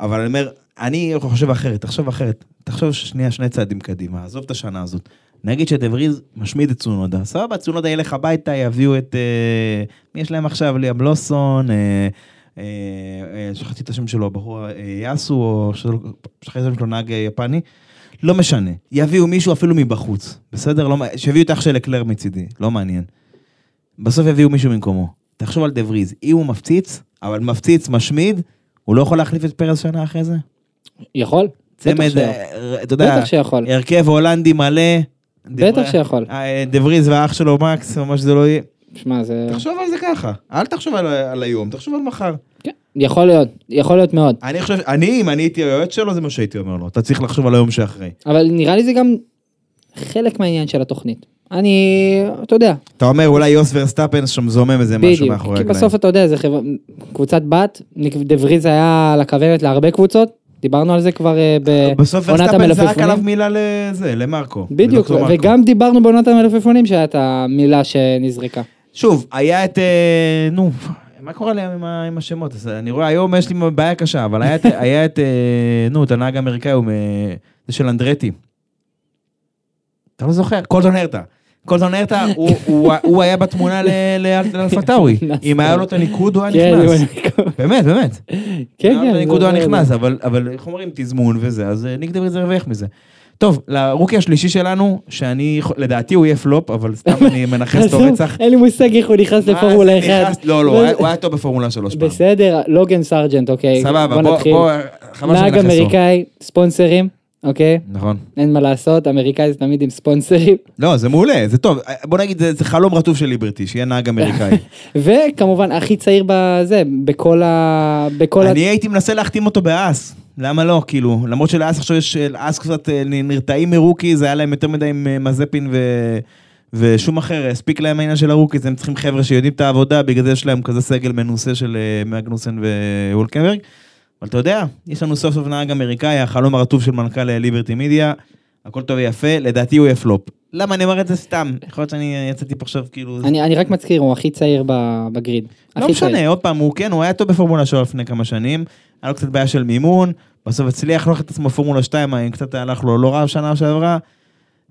אבל אני אומר, אני חושב אחרת, תחשוב אחרת. תחשוב שנייה, שני צעדים קדימה, עזוב את השנה הזאת. נגיד שדה וריז משמיד את צונודה, סבבה, צונודה ילך הביתה, יביאו את... אה, מי יש להם עכשיו? ליאם לוסון, אה, אה, שכחתי את השם שלו, הבחור יאסו, או שכחתי את השם שלו, נהג יפני. לא משנה, יביאו מישהו אפילו מבחוץ, בסדר? לא, שיביאו את אח של אקלר מצידי, לא מעניין. בסוף יביאו מישהו במקומו. תחשוב על דה וריז, אם הוא מפציץ, אבל מפציץ, משמיד, הוא לא יכול להחליף את פרס שנה אחרי זה? יכול? צמד. אה, אתה יודע. הרכב הולנדי מלא. בטח שיכול. אה, דה וריז והאח שלו מקס, מה שזה לא יהיה. שמע, זה... תחשוב על זה ככה, אל תחשוב על, על היום, תחשוב על מחר. כן, יכול להיות, יכול להיות מאוד. אני חושב, אני, אם אני הייתי היועץ שלו, זה מה שהייתי אומר לו. אתה צריך לחשוב על היום שאחרי. אבל נראה לי זה גם חלק מהעניין של התוכנית. אני, אתה יודע, אתה אומר, אולי יוס ורסטאפן שם זומם איזה משהו מאחורי כי הקלעים. בסוף אתה יודע, זה חברה, קבוצת בת, דה וריז היה על הכוונת להרבה קבוצות, דיברנו על זה כבר אה, בסוף בעונת ורסטאפן זרק עליו המלפפונים. מילה לזה, למרקו. בדיוק. וגם דיברנו בעונת המלפפונים שהיה את המילה שנזרקה. שוב, היה את... אה, נו, מה קורה להם עם השמות? אני רואה, היום יש לי בעיה קשה, אבל היה את- היה את... אה, נו, את הנהג האמריקאי, זה של אנדרטי. אתה לא זוכר? קולטון הרטה. קולטון הרטה, הוא- היה בתמונה לאלפה טאורי. אם היה לו את הניקוד, הוא היה כן, נכנס. באמת, באמת. כן, היה כן. לו את הניקוד, הוא היה נכנס, אבל- איך אומרים, תזמון וזה, אז אה, ניק דבריז הרוויח מזה. טוב, לרוקי השלישי שלנו, שאני, לדעתי הוא יהיה פלופ, אבל סתם אני מנכס עזוב, רצח. אין לי מושג איך הוא נכנס לפורמולה זה 1. נכנס? לא, לא, הוא היה- טוב בפורמולה 3 פעם. בסדר, לוגן סרג'נט, אוקיי. סבבה, בוא נתחיל. חבל נהג. אמריקאי, ספונסרים, אוקיי? נכון. אין מה לעשות, אמריקאי זה תמיד עם ספונסרים. לא, זה מעולה, זה טוב. בוא נגיד, זה זה חלום רטוב של ליברטי, שיהיה נהג אמריקאי. וכמובן, הכי צעיר בזה, בכל ה... בכל ה... אני הייתי מנסה להחתים אותו בהאס. למה לא? כאילו, למרות שלהאס עכשיו יש, האס קצת אה, נרתעים מ rookie, זה היה להם יותר מדי עם מזפין ו... ושומאחר, הספיק להם העניין של ה rookies, הם צריכים חבר'ה שיודעים את העבודה, בגלל זה יש להם כזה סגל מנוסה של אה, מגנוסן והולקנברג. אבל אתה יודע, יש לנו סוף סוף נהג אמריקאי, החלום הרטוב של מנכ"ל אה, ליברטי מידיה, הכל טוב ויפה, לדעתי הוא יהיה פלופ. למה אני אומר את זה סתם? יכול להיות שאני יצאתי פה עכשיו כאילו... אני, אני רק מזכיר, הוא הכי צעיר בגריד. לא משנה, צעיר. עוד פעם, הוא כן, הוא היה טוב בפורמולה 3 לפני כמה שנים, היה לו קצת בעיה של מימון, בסוף הצליח לחלוק את עצמו בפורמולה 2, אם קצת הלך לו לא רע שנה שעברה.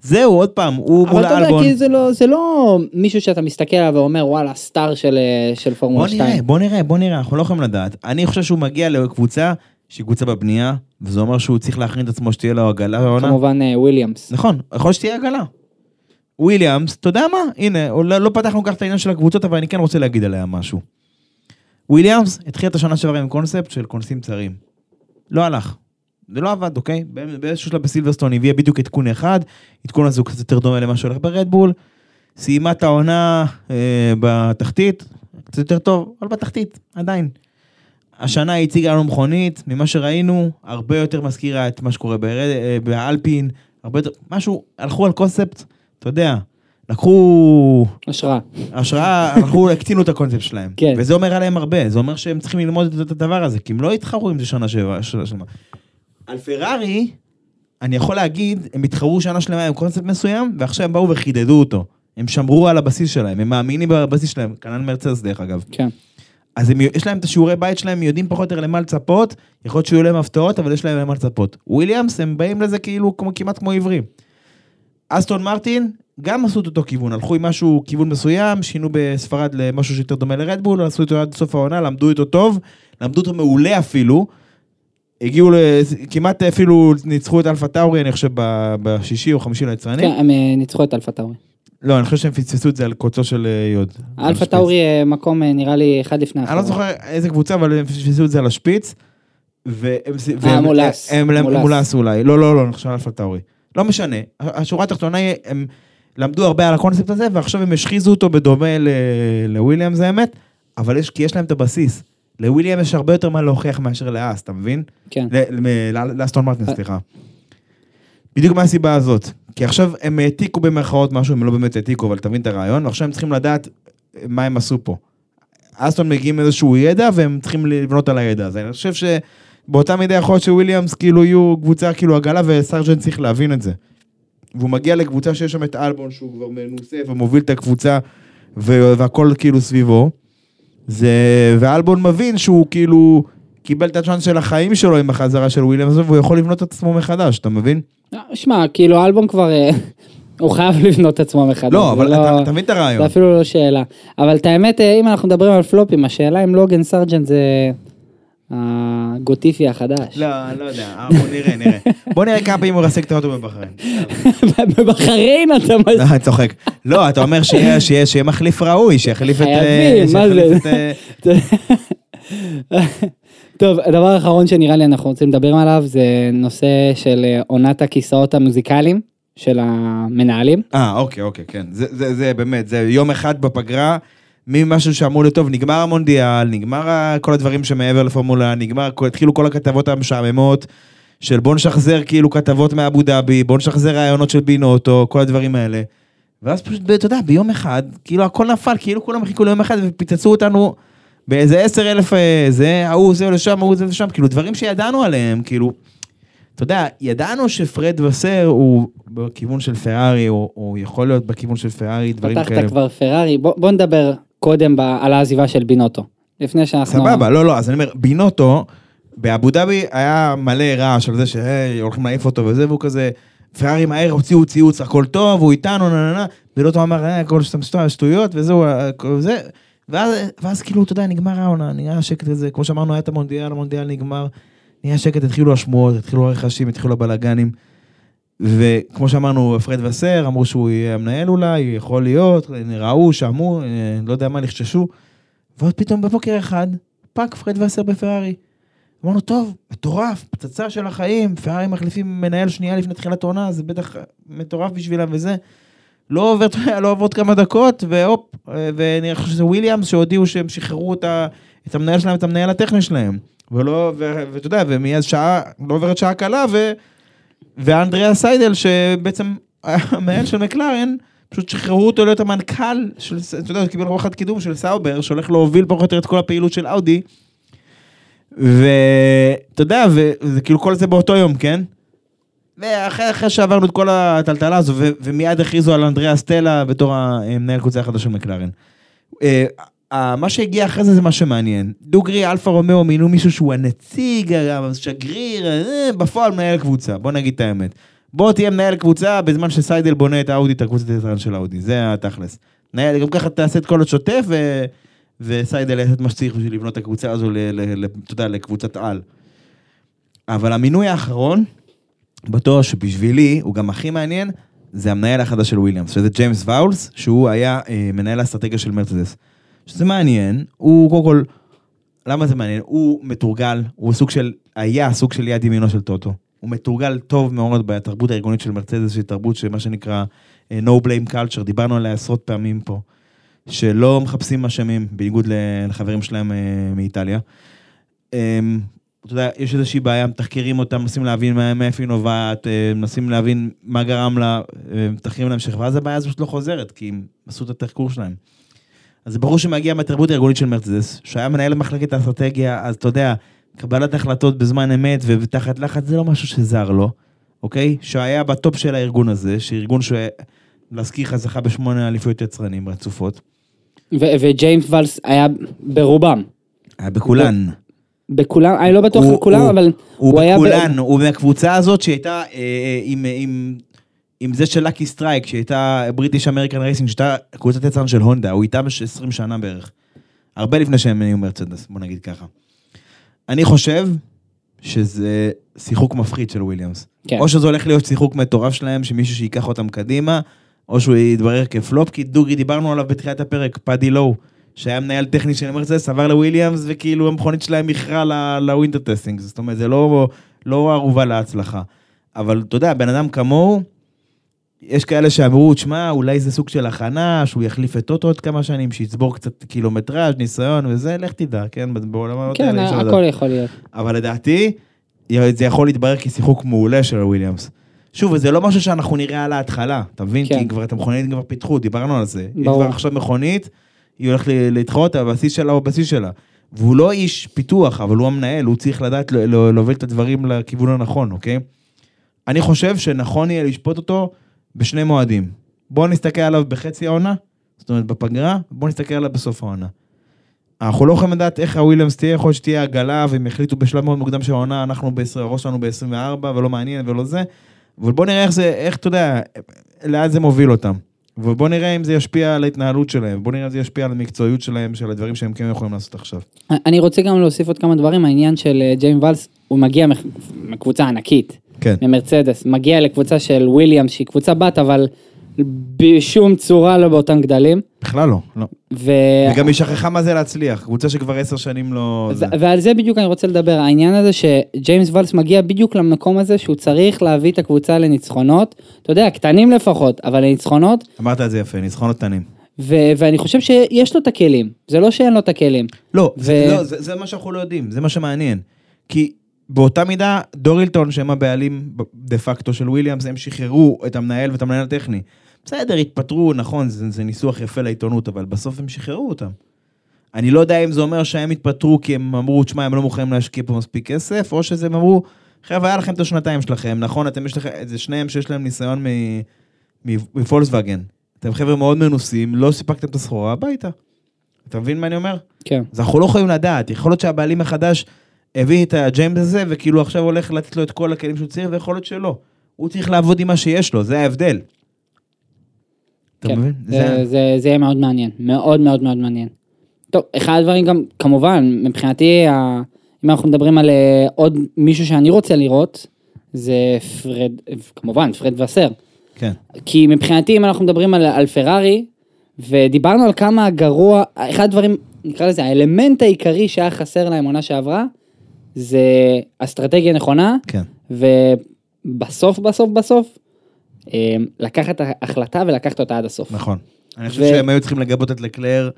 זהו, עוד פעם, הוא אבל מול אתה יודע. כי זה לא, זה לא מישהו שאתה מסתכל עליו ואומר, וואלה, סטאר של, אה, של פורמולה 2. נראה, בוא נראה, בוא נראה, אנחנו לא יכולים לדעת. אני חושב שהוא מגיע לקבוצה שהיא קבוצה בבנייה, וזה אומר שהוא צריך להכין את עצמו שתהיה לו עגלה. כמובן אה, וויליאמס. נכון, יכול שתהיה עגלה. וויליאמס, אתה יודע מה? הנה, לא, לא פתחנו כך את העניין של הקבוצות, אבל אני כן רוצה להגיד עליה משהו. וויליאמס התחיל את השנה שעברה עם קונספט של כונסים צרים. לא הלך. זה לא עבד, אוקיי? באיז- באיזשהו שלב בסילברסטון הביאה בדיוק עדכון אחד, עדכון הזה הוא קצת יותר דומה למה שהולך ברד בול. סיימה את העונה אה, בתחתית, קצת יותר טוב, אבל בתחתית, עדיין. השנה היא הציגה לנו מכונית, ממה שראינו, הרבה יותר מזכירה את מה שקורה ברד, אה, באלפין, הרבה יותר, משהו, הלכו על קונספט, אתה יודע, לקחו השראה. השראה, הלכו, הקטינו את הקונספט שלהם. כן. וזה אומר עליהם הרבה, זה אומר שהם צריכים ללמוד את הדבר הזה, כי הם לא יתחרו עם זה שנה שבע, שנה שלמה. על פרארי, אני יכול להגיד, הם התחרו שנה שלמה עם קונספט מסוים, ועכשיו הם באו וחידדו אותו. הם שמרו על הבסיס שלהם, הם מאמינים בבסיס שלהם, כנ"ל מרצדס דרך אגב. כן. אז הם, יש להם את השיעורי בית שלהם, הם יודעים פחות או יותר למה לצפות, יכול להיות שיהיו להם הפתעות, אבל יש להם למה לצפות. וויליאמס, הם באים לזה כאילו כמו, כמעט כמו עיוורים. אסטון מרטין, גם עשו את אותו כיוון, הלכו עם משהו, כיוון מסוים, שינו בספרד למשהו שיותר דומה לרדבול, עשו אותו עד סוף העונה, למדו אותו טוב, למדו אותו מעולה אפילו. הגיעו. כמעט אפילו ניצחו את אלפה טאורי, אני חושב, בשישי או חמישי ליצרנים. כן, הם אה, ניצחו את אלפה טאורי. לא, אני חושב שהם פספסו את זה על קוצו של אה, יוד. אלפה. טאורי אה, מקום אה, נראה לי אחד לפני אני לא. זוכר איזה קבוצה, אבל הם פספסו את זה על השפיץ. אה, מולס. מולס. אולי. לא, לא, לא, אני חושב על אלפה טאורי. לא משנה. השורה התחתונה היא, הם למדו הרבה על הקונספט הזה, ועכשיו הם השחיזו אותו בדומה ל- לוויליאמס האמת, אבל יש, כי יש להם את הבסיס. לוויליאם יש הרבה יותר מה להוכיח מאשר לאס, אתה מבין? כן. לאסטון מרטין. סליחה. בדיוק מהסיבה הזאת. כי עכשיו הם העתיקו במרכאות משהו, הם לא באמת העתיקו, אבל תבין את הרעיון, ועכשיו הם צריכים לדעת מה הם עשו פה. אסטון מגיעים איזשהו ידע, והם צריכים לבנות על הידע הזה. אני חושב שבאותה מידה יכול להיות שוויליאמס כאילו יהיו קבוצה כאילו עגלה, וסרג'נט צריך להבין את זה. והוא מגיע לקבוצה שיש שם את אלבון, שהוא כבר מנוסה ומוביל את הקבוצה, והכל כאילו סביבו. זה... ואלבון מבין שהוא כאילו קיבל את הצ'אנס של החיים שלו עם החזרה של וויליאמס, והוא יכול לבנות את עצמו מחדש, אתה מבין? אה, שמע, כאילו אלבום כבר, אה, הוא חייב לבנות את עצמו מחדש. לא, זה אבל אתה, אתה מבין את זה הרעיון. אפילו לא שאלה. אבל את האמת, אה, אם אנחנו מדברים על פלופים, השאלה אם לוגן סרג'נט זה הגוטיפי החדש. לא, לא יודע, אה, בוא נראה, נראה. בוא נראה כמה פעמים הוא ירסק את האוטו בבחריין. בבחריין אתה מ... לא, אני צוחק. לא, אתה אומר שיהיה מחליף ראוי, שיחליף את... אה, חייבים, מה שיחליף זה? אה, טוב, הדבר האחרון שנראה לי אנחנו רוצים לדבר עליו זה נושא של אה, עונת הכיסאות המוזיקליים של המנהלים. אה, אוקיי, אוקיי, כן. זה באמת, זה יום אחד בפגרה, ממשהו שאמור להיות טוב, נגמר המונדיאל, נגמר כל הדברים שמעבר לפורמולה, נגמר, התחילו כל הכתבות המשעממות, של בוא נשחזר כאילו כתבות מאבו דאבי, בוא נשחזר רעיונות של בינוטו, כל הדברים האלה. ואז פשוט, אתה יודע, ביום אחד, כאילו הכל נפל, כאילו כולם חיכו ליום אחד ופיצצו אותנו באיזה עשר אלף אה, זה, ההוא זה לשם, ההוא זה לשם, כאילו דברים שידענו עליהם, כאילו, אתה יודע, ידענו שפרד וסר הוא בכיוון של פרארי, או, או יכול להיות בכיוון של פרארי, דברים כאלה. פתחת כבר פרארי, בוא, בוא נדבר קודם על העזיבה של בינוטו. לפני שאנחנו... סבבה, לא, לא, אז אני אומר, בינוטו, באבו דאבי היה מלא רעש על זה שהי, הולכים להעיף אותו וזה, והוא כזה, פרארי מהר הוציאו ציוץ, הכל טוב, הוא איתנו, נה נה נה, בינוטו אמר, אה, הכל שטויות, וזהו, אה, זה, ואז, ואז כאילו, אתה יודע, נגמר העונה, נהיה השקט הזה, כמו שאמרנו, היה את המונדיאל, המונדיאל נגמר, נהיה שקט, התחילו השמועות, התחילו הרכשים, התחילו הבלאגנים. וכמו שאמרנו, פרד וסר, אמרו שהוא יהיה המנהל אולי, יכול להיות, ראו, שמעו, אה, לא יודע מה, נחששו. ועוד פתאום בבוקר אחד, פאק פרד וסר בפרארי. אמרנו, טוב, מטורף, פצצה של החיים, פרארי מחליפים מנהל שנייה לפני תחילת העונה, זה בטח מטורף בשבילם וזה. לא עובר, אתה יודע, לא עוברות כמה דקות, והופ, אה, ואני חושב שזה וויליאמס שהודיעו שהם שחררו את, את המנהל שלהם, את המנהל הטכני שלהם. ולא, ואתה יודע, ומיד שעה, לא עוברת שעה קלה, ו... ואנדריאס סיידל, שבעצם המנהל של מקלרן, פשוט שחררו אותו להיות המנכ"ל של, אתה יודע, הוא קיבל רוחת קידום של סאובר, שהולך להוביל פחות או יותר את כל הפעילות של אאודי. ואתה יודע, וזה כאילו כל זה באותו יום, כן? ואחרי אחרי שעברנו את כל הטלטלה הזו, ו- ומיד הכריזו על אנדריאה סטלה בתור המנהל קבוצה החדש של מקלרן. מה שהגיע אחרי זה זה מה שמעניין. דוגרי, אלפה רומאו מינו מישהו שהוא הנציג, השגריר, אה, בפועל מנהל קבוצה, בוא נגיד את האמת. בוא תהיה מנהל קבוצה בזמן שסיידל בונה את האודי, את הקבוצת היצרן של האודי, זה התכלס. מנהל, גם ככה תעשה את כל השוטף, ו... וסיידל יעשה את מה שצריך בשביל לבנות את הקבוצה הזו, אתה יודע, לקבוצת על. אבל המינוי האחרון, בתואר שבשבילי הוא גם הכי מעניין, זה המנהל החדש של וויליאמס, שזה ג'יימס ואולס, שהוא היה אה, מנהל האסטרטגיה של מרצדס. שזה מעניין, הוא קודם כל, למה זה מעניין? הוא מתורגל, הוא סוג של, היה סוג של יד ימינו של טוטו. הוא מתורגל טוב מאוד בתרבות הארגונית של מרצדס, שהיא תרבות שמה שנקרא אה, no blame culture, דיברנו עליה עשרות פעמים פה, שלא מחפשים אשמים, בניגוד לחברים שלהם אה, מאיטליה. אמ, אתה יודע, יש איזושהי בעיה, מתחקרים אותה, מנסים להבין מאיפה היא נובעת, אה, מנסים להבין מה גרם לה, מתחקרים להמשך, ואז הבעיה הזאת לא חוזרת, כי הם עשו את התחקור שלהם. אז ברור שמגיע מהתרבות הארגונית של מרצדס, שהיה מנהל מחלקת האסטרטגיה, אז אתה יודע, קבלת החלטות בזמן אמת ותחת לחץ, זה לא משהו שזר לו, אוקיי? שהיה בטופ של הארגון הזה, שארגון ש... להזכיר לך, זכה בשמונה אליפויות יצרנים רצופות. וג'יימס ואלס היה ברובם. היה בכולן. בכולם, אני לא בטוח הוא- על כולם, הוא- אבל הוא היה... ב- בכולן, הוא מהקבוצה הזאת שהייתה אה, אה, עם, עם, עם זה של Lucky Strike, שהייתה British American Racing, שהייתה קבוצת יצרן של הונדה, הוא איתם 20 שנה בערך. הרבה לפני שהם נהיו מרצדס, בוא נגיד ככה. אני חושב שזה שיחוק מפחיד של וויליאמס. כן. או שזה הולך להיות שיחוק מטורף שלהם, שמישהו שייקח אותם קדימה, או שהוא יתברר כפלופ, כי דוגרי, דיברנו עליו בתחילת הפרק, פאדי לואו, שהיה מנהל טכני של מרצדס, עבר לוויליאמס, וכאילו המכונית שלהם איחרה ל winter testing, זאת אומרת, זה לא, לא ערובה להצלחה. אבל אתה יודע, בן אדם כמוהו, יש כאלה שאמרו, תשמע, אולי זה סוג של הכנה, שהוא יחליף את טוטו עוד כמה שנים, שיצבור קצת קילומטראז', ניסיון וזה, לך תדע, כן? בעולמות כן, האלה לדעת. הכל יכול להיות. אבל לדעתי, זה יכול להתברר כשיחוק מעולה של וויליאמס. שוב, זה לא משהו שאנחנו נראה על ההתחלה, אתה מבין? כן. כי כבר את המכונית כבר פיתחו, דיברנו על זה. היא ברור. כבר עכשיו מכונית, היא הולכת ל- להתחרות, הבסיס שלה הוא הבסיס שלה. והוא לא איש פיתוח, אבל הוא המנהל, הוא צריך לדעת להוביל את הדברים לכיוון הנכון, אוקיי? אני חושב שנכון יהיה לשפוט אותו בשני מועדים. בואו נסתכל עליו בחצי העונה, זאת אומרת בפגרה, בואו נסתכל עליו בסוף העונה. אנחנו לא יכולים לדעת איך הוויליאמס תהיה, יכול להיות שתהיה עגלה, והם יחליטו בשלב מאוד מוקדם של העונה, אנחנו ב-20, הראש שלנו ב-24, ולא מעניין ולא זה. אבל בוא נראה איך זה, איך אתה יודע, לאן זה מוביל אותם. ובוא נראה אם זה ישפיע על ההתנהלות שלהם, בוא נראה אם זה ישפיע על המקצועיות שלהם, של הדברים שהם כן יכולים לעשות עכשיו. אני רוצה גם להוסיף עוד כמה דברים, העניין של אה, ג'יימס ואלס, הוא מגיע מקבוצה ענקית, כן. ממרצדס, מגיע לקבוצה של וויליאמס, שהיא קבוצה בת, אבל בשום צורה לא באותם גדלים. בכלל לא, לא. ו... וגם היא שכחה מה זה להצליח, קבוצה שכבר עשר שנים לא... זה. ועל זה בדיוק אני רוצה לדבר, העניין הזה שג'יימס ואלס מגיע בדיוק למקום הזה שהוא צריך להביא את הקבוצה לניצחונות, אתה יודע, קטנים לפחות, אבל לניצחונות, אמרת את זה יפה, ניצחונות קטנים. ו- ואני חושב שיש לו את הכלים, זה לא שאין לו את הכלים. לא, ו- זה, לא זה, זה מה שאנחנו לא יודעים, זה מה שמעניין. כי באותה מידה, דורילטון, שהם הבעלים דה פקטו של וויליאמס, הם שחררו את המנהל ואת המנהל הטכני. בסדר, התפטרו, נכון, זה, זה ניסוח יפה לעיתונות, אבל בסוף הם שחררו אותם. אני לא יודע אם זה אומר שהם התפטרו כי הם אמרו, תשמע, הם לא מוכנים להשקיע פה מספיק כסף, או שזה הם אמרו, חבר'ה, היה לכם את השנתיים שלכם, נכון, אתם יש לכם, זה שניהם שיש להם ניסיון מ- מ- מפולקסווגן. אתם חבר'ה מאוד מנוסים, לא סיפקתם את הסחורה, הביתה. אתה מבין מה אני אומר? כן. אז אנחנו לא יכולים לדעת, יכול להיות שהבעלים החדש הביא את הג'יימס הזה, וכאילו עכשיו הולך לתת לו את כל הכלים שהוא צריך, ויכול להיות שלא. הוא צריך לעבוד עם מה שיש לו, זה ההבדל. כן? זה, זה, זה, יהיה מאוד מעניין, מאוד מאוד מאוד מעניין. טוב, אחד הדברים גם, כמובן, מבחינתי, אם אנחנו מדברים על אה, עוד מישהו שאני רוצה לראות, זה פרד, כמובן, פרד וסר. כן. כי מבחינתי, אם אנחנו מדברים על, על פרארי, ודיברנו על כמה גרוע, אחד הדברים, נקרא לזה, האלמנט העיקרי שהיה חסר להם עונה שעברה, זה אסטרטגיה נכונה, כן. ובסוף, בסוף, בסוף, אה, לקחת החלטה ולקחת אותה עד הסוף. נכון. אני חושב ו- שהם היו צריכים לגבות את לקלר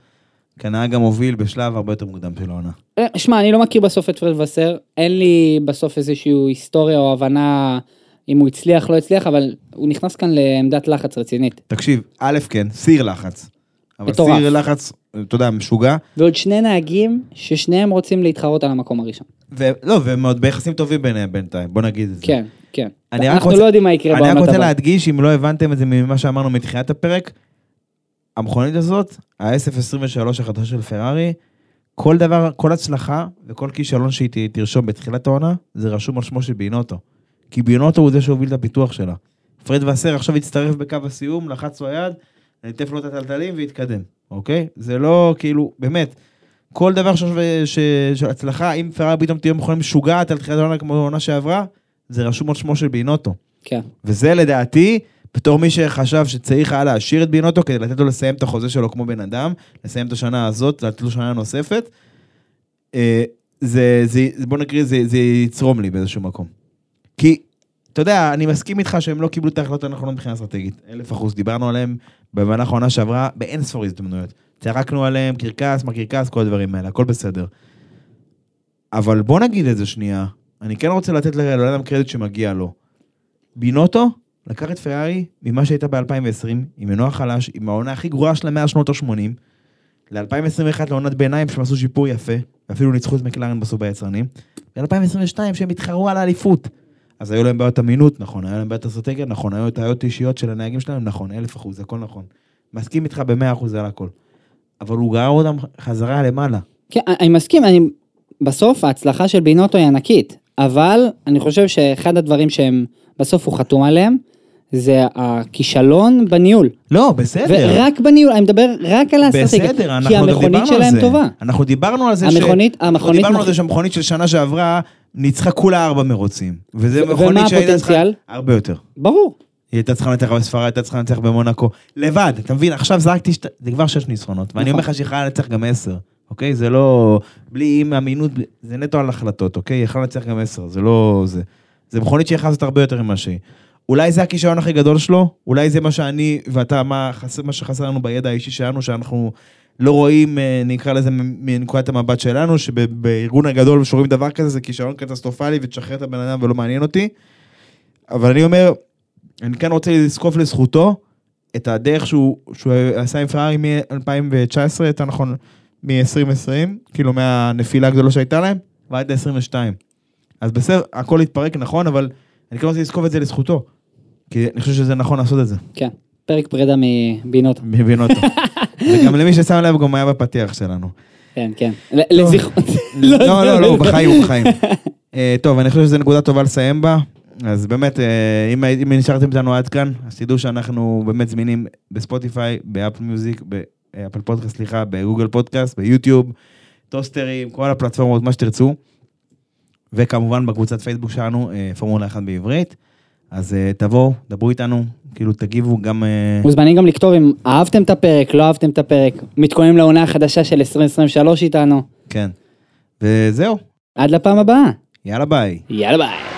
כנהג המוביל בשלב הרבה יותר מוקדם של העונה. אה, שמע, אני לא מכיר בסוף את פרד וסר, אין לי בסוף איזושהי היסטוריה או הבנה אם הוא הצליח, לא הצליח, אבל הוא נכנס כאן לעמדת לחץ רצינית. תקשיב, א', כן, סיר לחץ. אבל מטורף. סיר לחץ, אתה יודע, משוגע. ועוד שני נהגים ששניהם רוצים להתחרות על המקום הראשון. ולא, והם עוד ביחסים טובים ביניהם בינתיים, בוא נגיד את זה. כן, כן. אנחנו רוצה- לא יודעים מה יקרה אני רק בעונת רוצה הבאה. להדגיש, אם לא הבנתם את זה ממה שאמרנו מתחילת הפרק, המכונית הזאת, ה-SF23 החדשה של פרארי, כל דבר, כל הצלחה וכל כישלון שהיא תרשום בתחילת העונה, זה רשום על שמו של בינוטו. כי בינוטו הוא זה שהוביל את הפיתוח שלה. פרד וסר עכשיו הצטרף בקו הסיום, לחץ לו יד, ליטף לו את הטלטלים והתקדם, אוקיי? זה לא, כאילו, באמת, כל דבר ש- של הצלחה, אם פרארי פתאום תהיה מכונית משוגעת על תחילת העונה כמו העונה שעברה, זה רשום על שמו של בינוטו. כן. וזה לדעתי, בתור מי שחשב שצריך היה להשאיר את בינוטו כדי לתת לו לסיים את החוזה שלו כמו בן אדם, לסיים את השנה הזאת, לתת לו שנה נוספת, אה, זה, זה- בוא נקריא, זה, זה יצרום לי באיזשהו מקום. כי, אתה יודע, אני מסכים איתך שהם לא קיבלו את ההחלטות הנכונות מבחינה אסטרטגית. אלף אחוז, דיברנו עליהם במהלך העונה שעברה באין ספור הזדמנויות. צעקנו עליהם, קרקס, מה קרקס, כל הדברים האלה, הכל בסדר. אבל בוא נגיד את זה שנייה, אני כן רוצה לתת לבן אדם קרדיט שמגיע לו. בינוטו לקח את פרארי ממה שהייתה ב-2020, עם מנוע חלש, עם העונה הכי גרועה שלה מאז שנות ה-80, ל-2021 לעונת ביניים שהם עשו שיפור יפה, ואפילו ניצחו את מקלרן בסוף ביצרנים, ל-2022 שהם התחרו על האליפות. אז היו להם בעיות אמינות, נכון, היו להם בעיות אסטרטגיה, נכון, היו טעויות אישיות של הנהגים שלהם, נכון, אלף אחוז, הכל נכון. מסכים איתך במאה אחוז על הכל. אבל הוא גרר אותם חזרה למעלה. כן, אני מסכים, אני... בסוף ההצלחה של בינוטו היא ענקית, אבל אני חושב שאחד הדברים שהם בסוף הוא חתום עליהם, זה הכישלון בניהול. לא, בסדר. ורק בניהול, אני מדבר רק על האסטרטגיה. בסדר, אנחנו כי גם המכונית דיברנו על שלהם זה. טובה. אנחנו דיברנו על זה המכונית- אנחנו המכונית דיברנו על זה שהמכונית של שנה שעברה ניצחה כולה ארבע מרוצים. וזה ו- מכונית ומה שהייתה צריכה... הפוטנציאל? הרבה יותר. ברור. היא הייתה צריכה לנצח בספרד, הייתה צריכה לנצח במונקו. לבד, אתה מבין? עכשיו זרקתי, שת... זה כבר שש ניצחונות. ואני נכון. אומר לך שהיא יכולה לנצח גם עשר, אוקיי? זה לא... בלי עם אמינות, זה נטו על החלטות, אוקיי? היא יכולה לנצח גם עשר, זה לא... זה, זה מכונית שיכולה לעשות הרבה יותר ממה שהיא. אולי זה הכישרון הכי גדול שלו, אולי זה מה שאני ואתה, מה, חס... מה שחסר לנו בידע האישי שלנו, שאנחנו לא רואים, אה, נקרא לזה, מנקודת המבט שלנו, שבארגון הגדול שרואים דבר כזה, זה כישרון קטסטרופלי ותשחרר את הבן אדם ולא מעניין אותי. אבל אני אומר, אני כן רוצה לזקוף לזכותו את הדרך שהוא, שהוא עשה עם פרארי מ-2019, יותר נכון, מ-2020, כאילו מהנפילה הגדולה שהייתה להם, ועד ל-22. אז בסדר, הכל התפרק נכון, אבל אני כן רוצה לזקוף את זה לזכותו. כי אני חושב שזה נכון לעשות את זה, כן. פרק פרידה מבינוטו. מבין אותו. וגם למי ששם לב, גם היה בפתיח שלנו. כן, כן. ל- לזכר... לא, לא, לא, הוא בחיים, הוא בחיים. אה, טוב, אני חושב שזו נקודה טובה לסיים בה. אז באמת, אה, אם אם נשארתם איתנו עד כאן, אז תדעו שאנחנו באמת זמינים בספוטיפיי, באפל מיוזיק, באפל פודקאסט, סליחה, בגוגל פודקאסט, ביוטיוב, טוסטרים, כל הפלטפורמות, מה שתרצו. וכמובן בקבוצת פייסבוק שלנו, אה, פורמולה 1 בעברית. אז אה, תבואו, דברו איתנו, כאילו תגיבו גם... אה, מוזמנים גם לכתוב אם אהבתם את הפרק, לא אהבתם את הפרק, מתכוננים לעונה החדשה של 2023 איתנו. כן. וזהו, עד לפעם הבאה. יאללה ביי. יאללה ביי.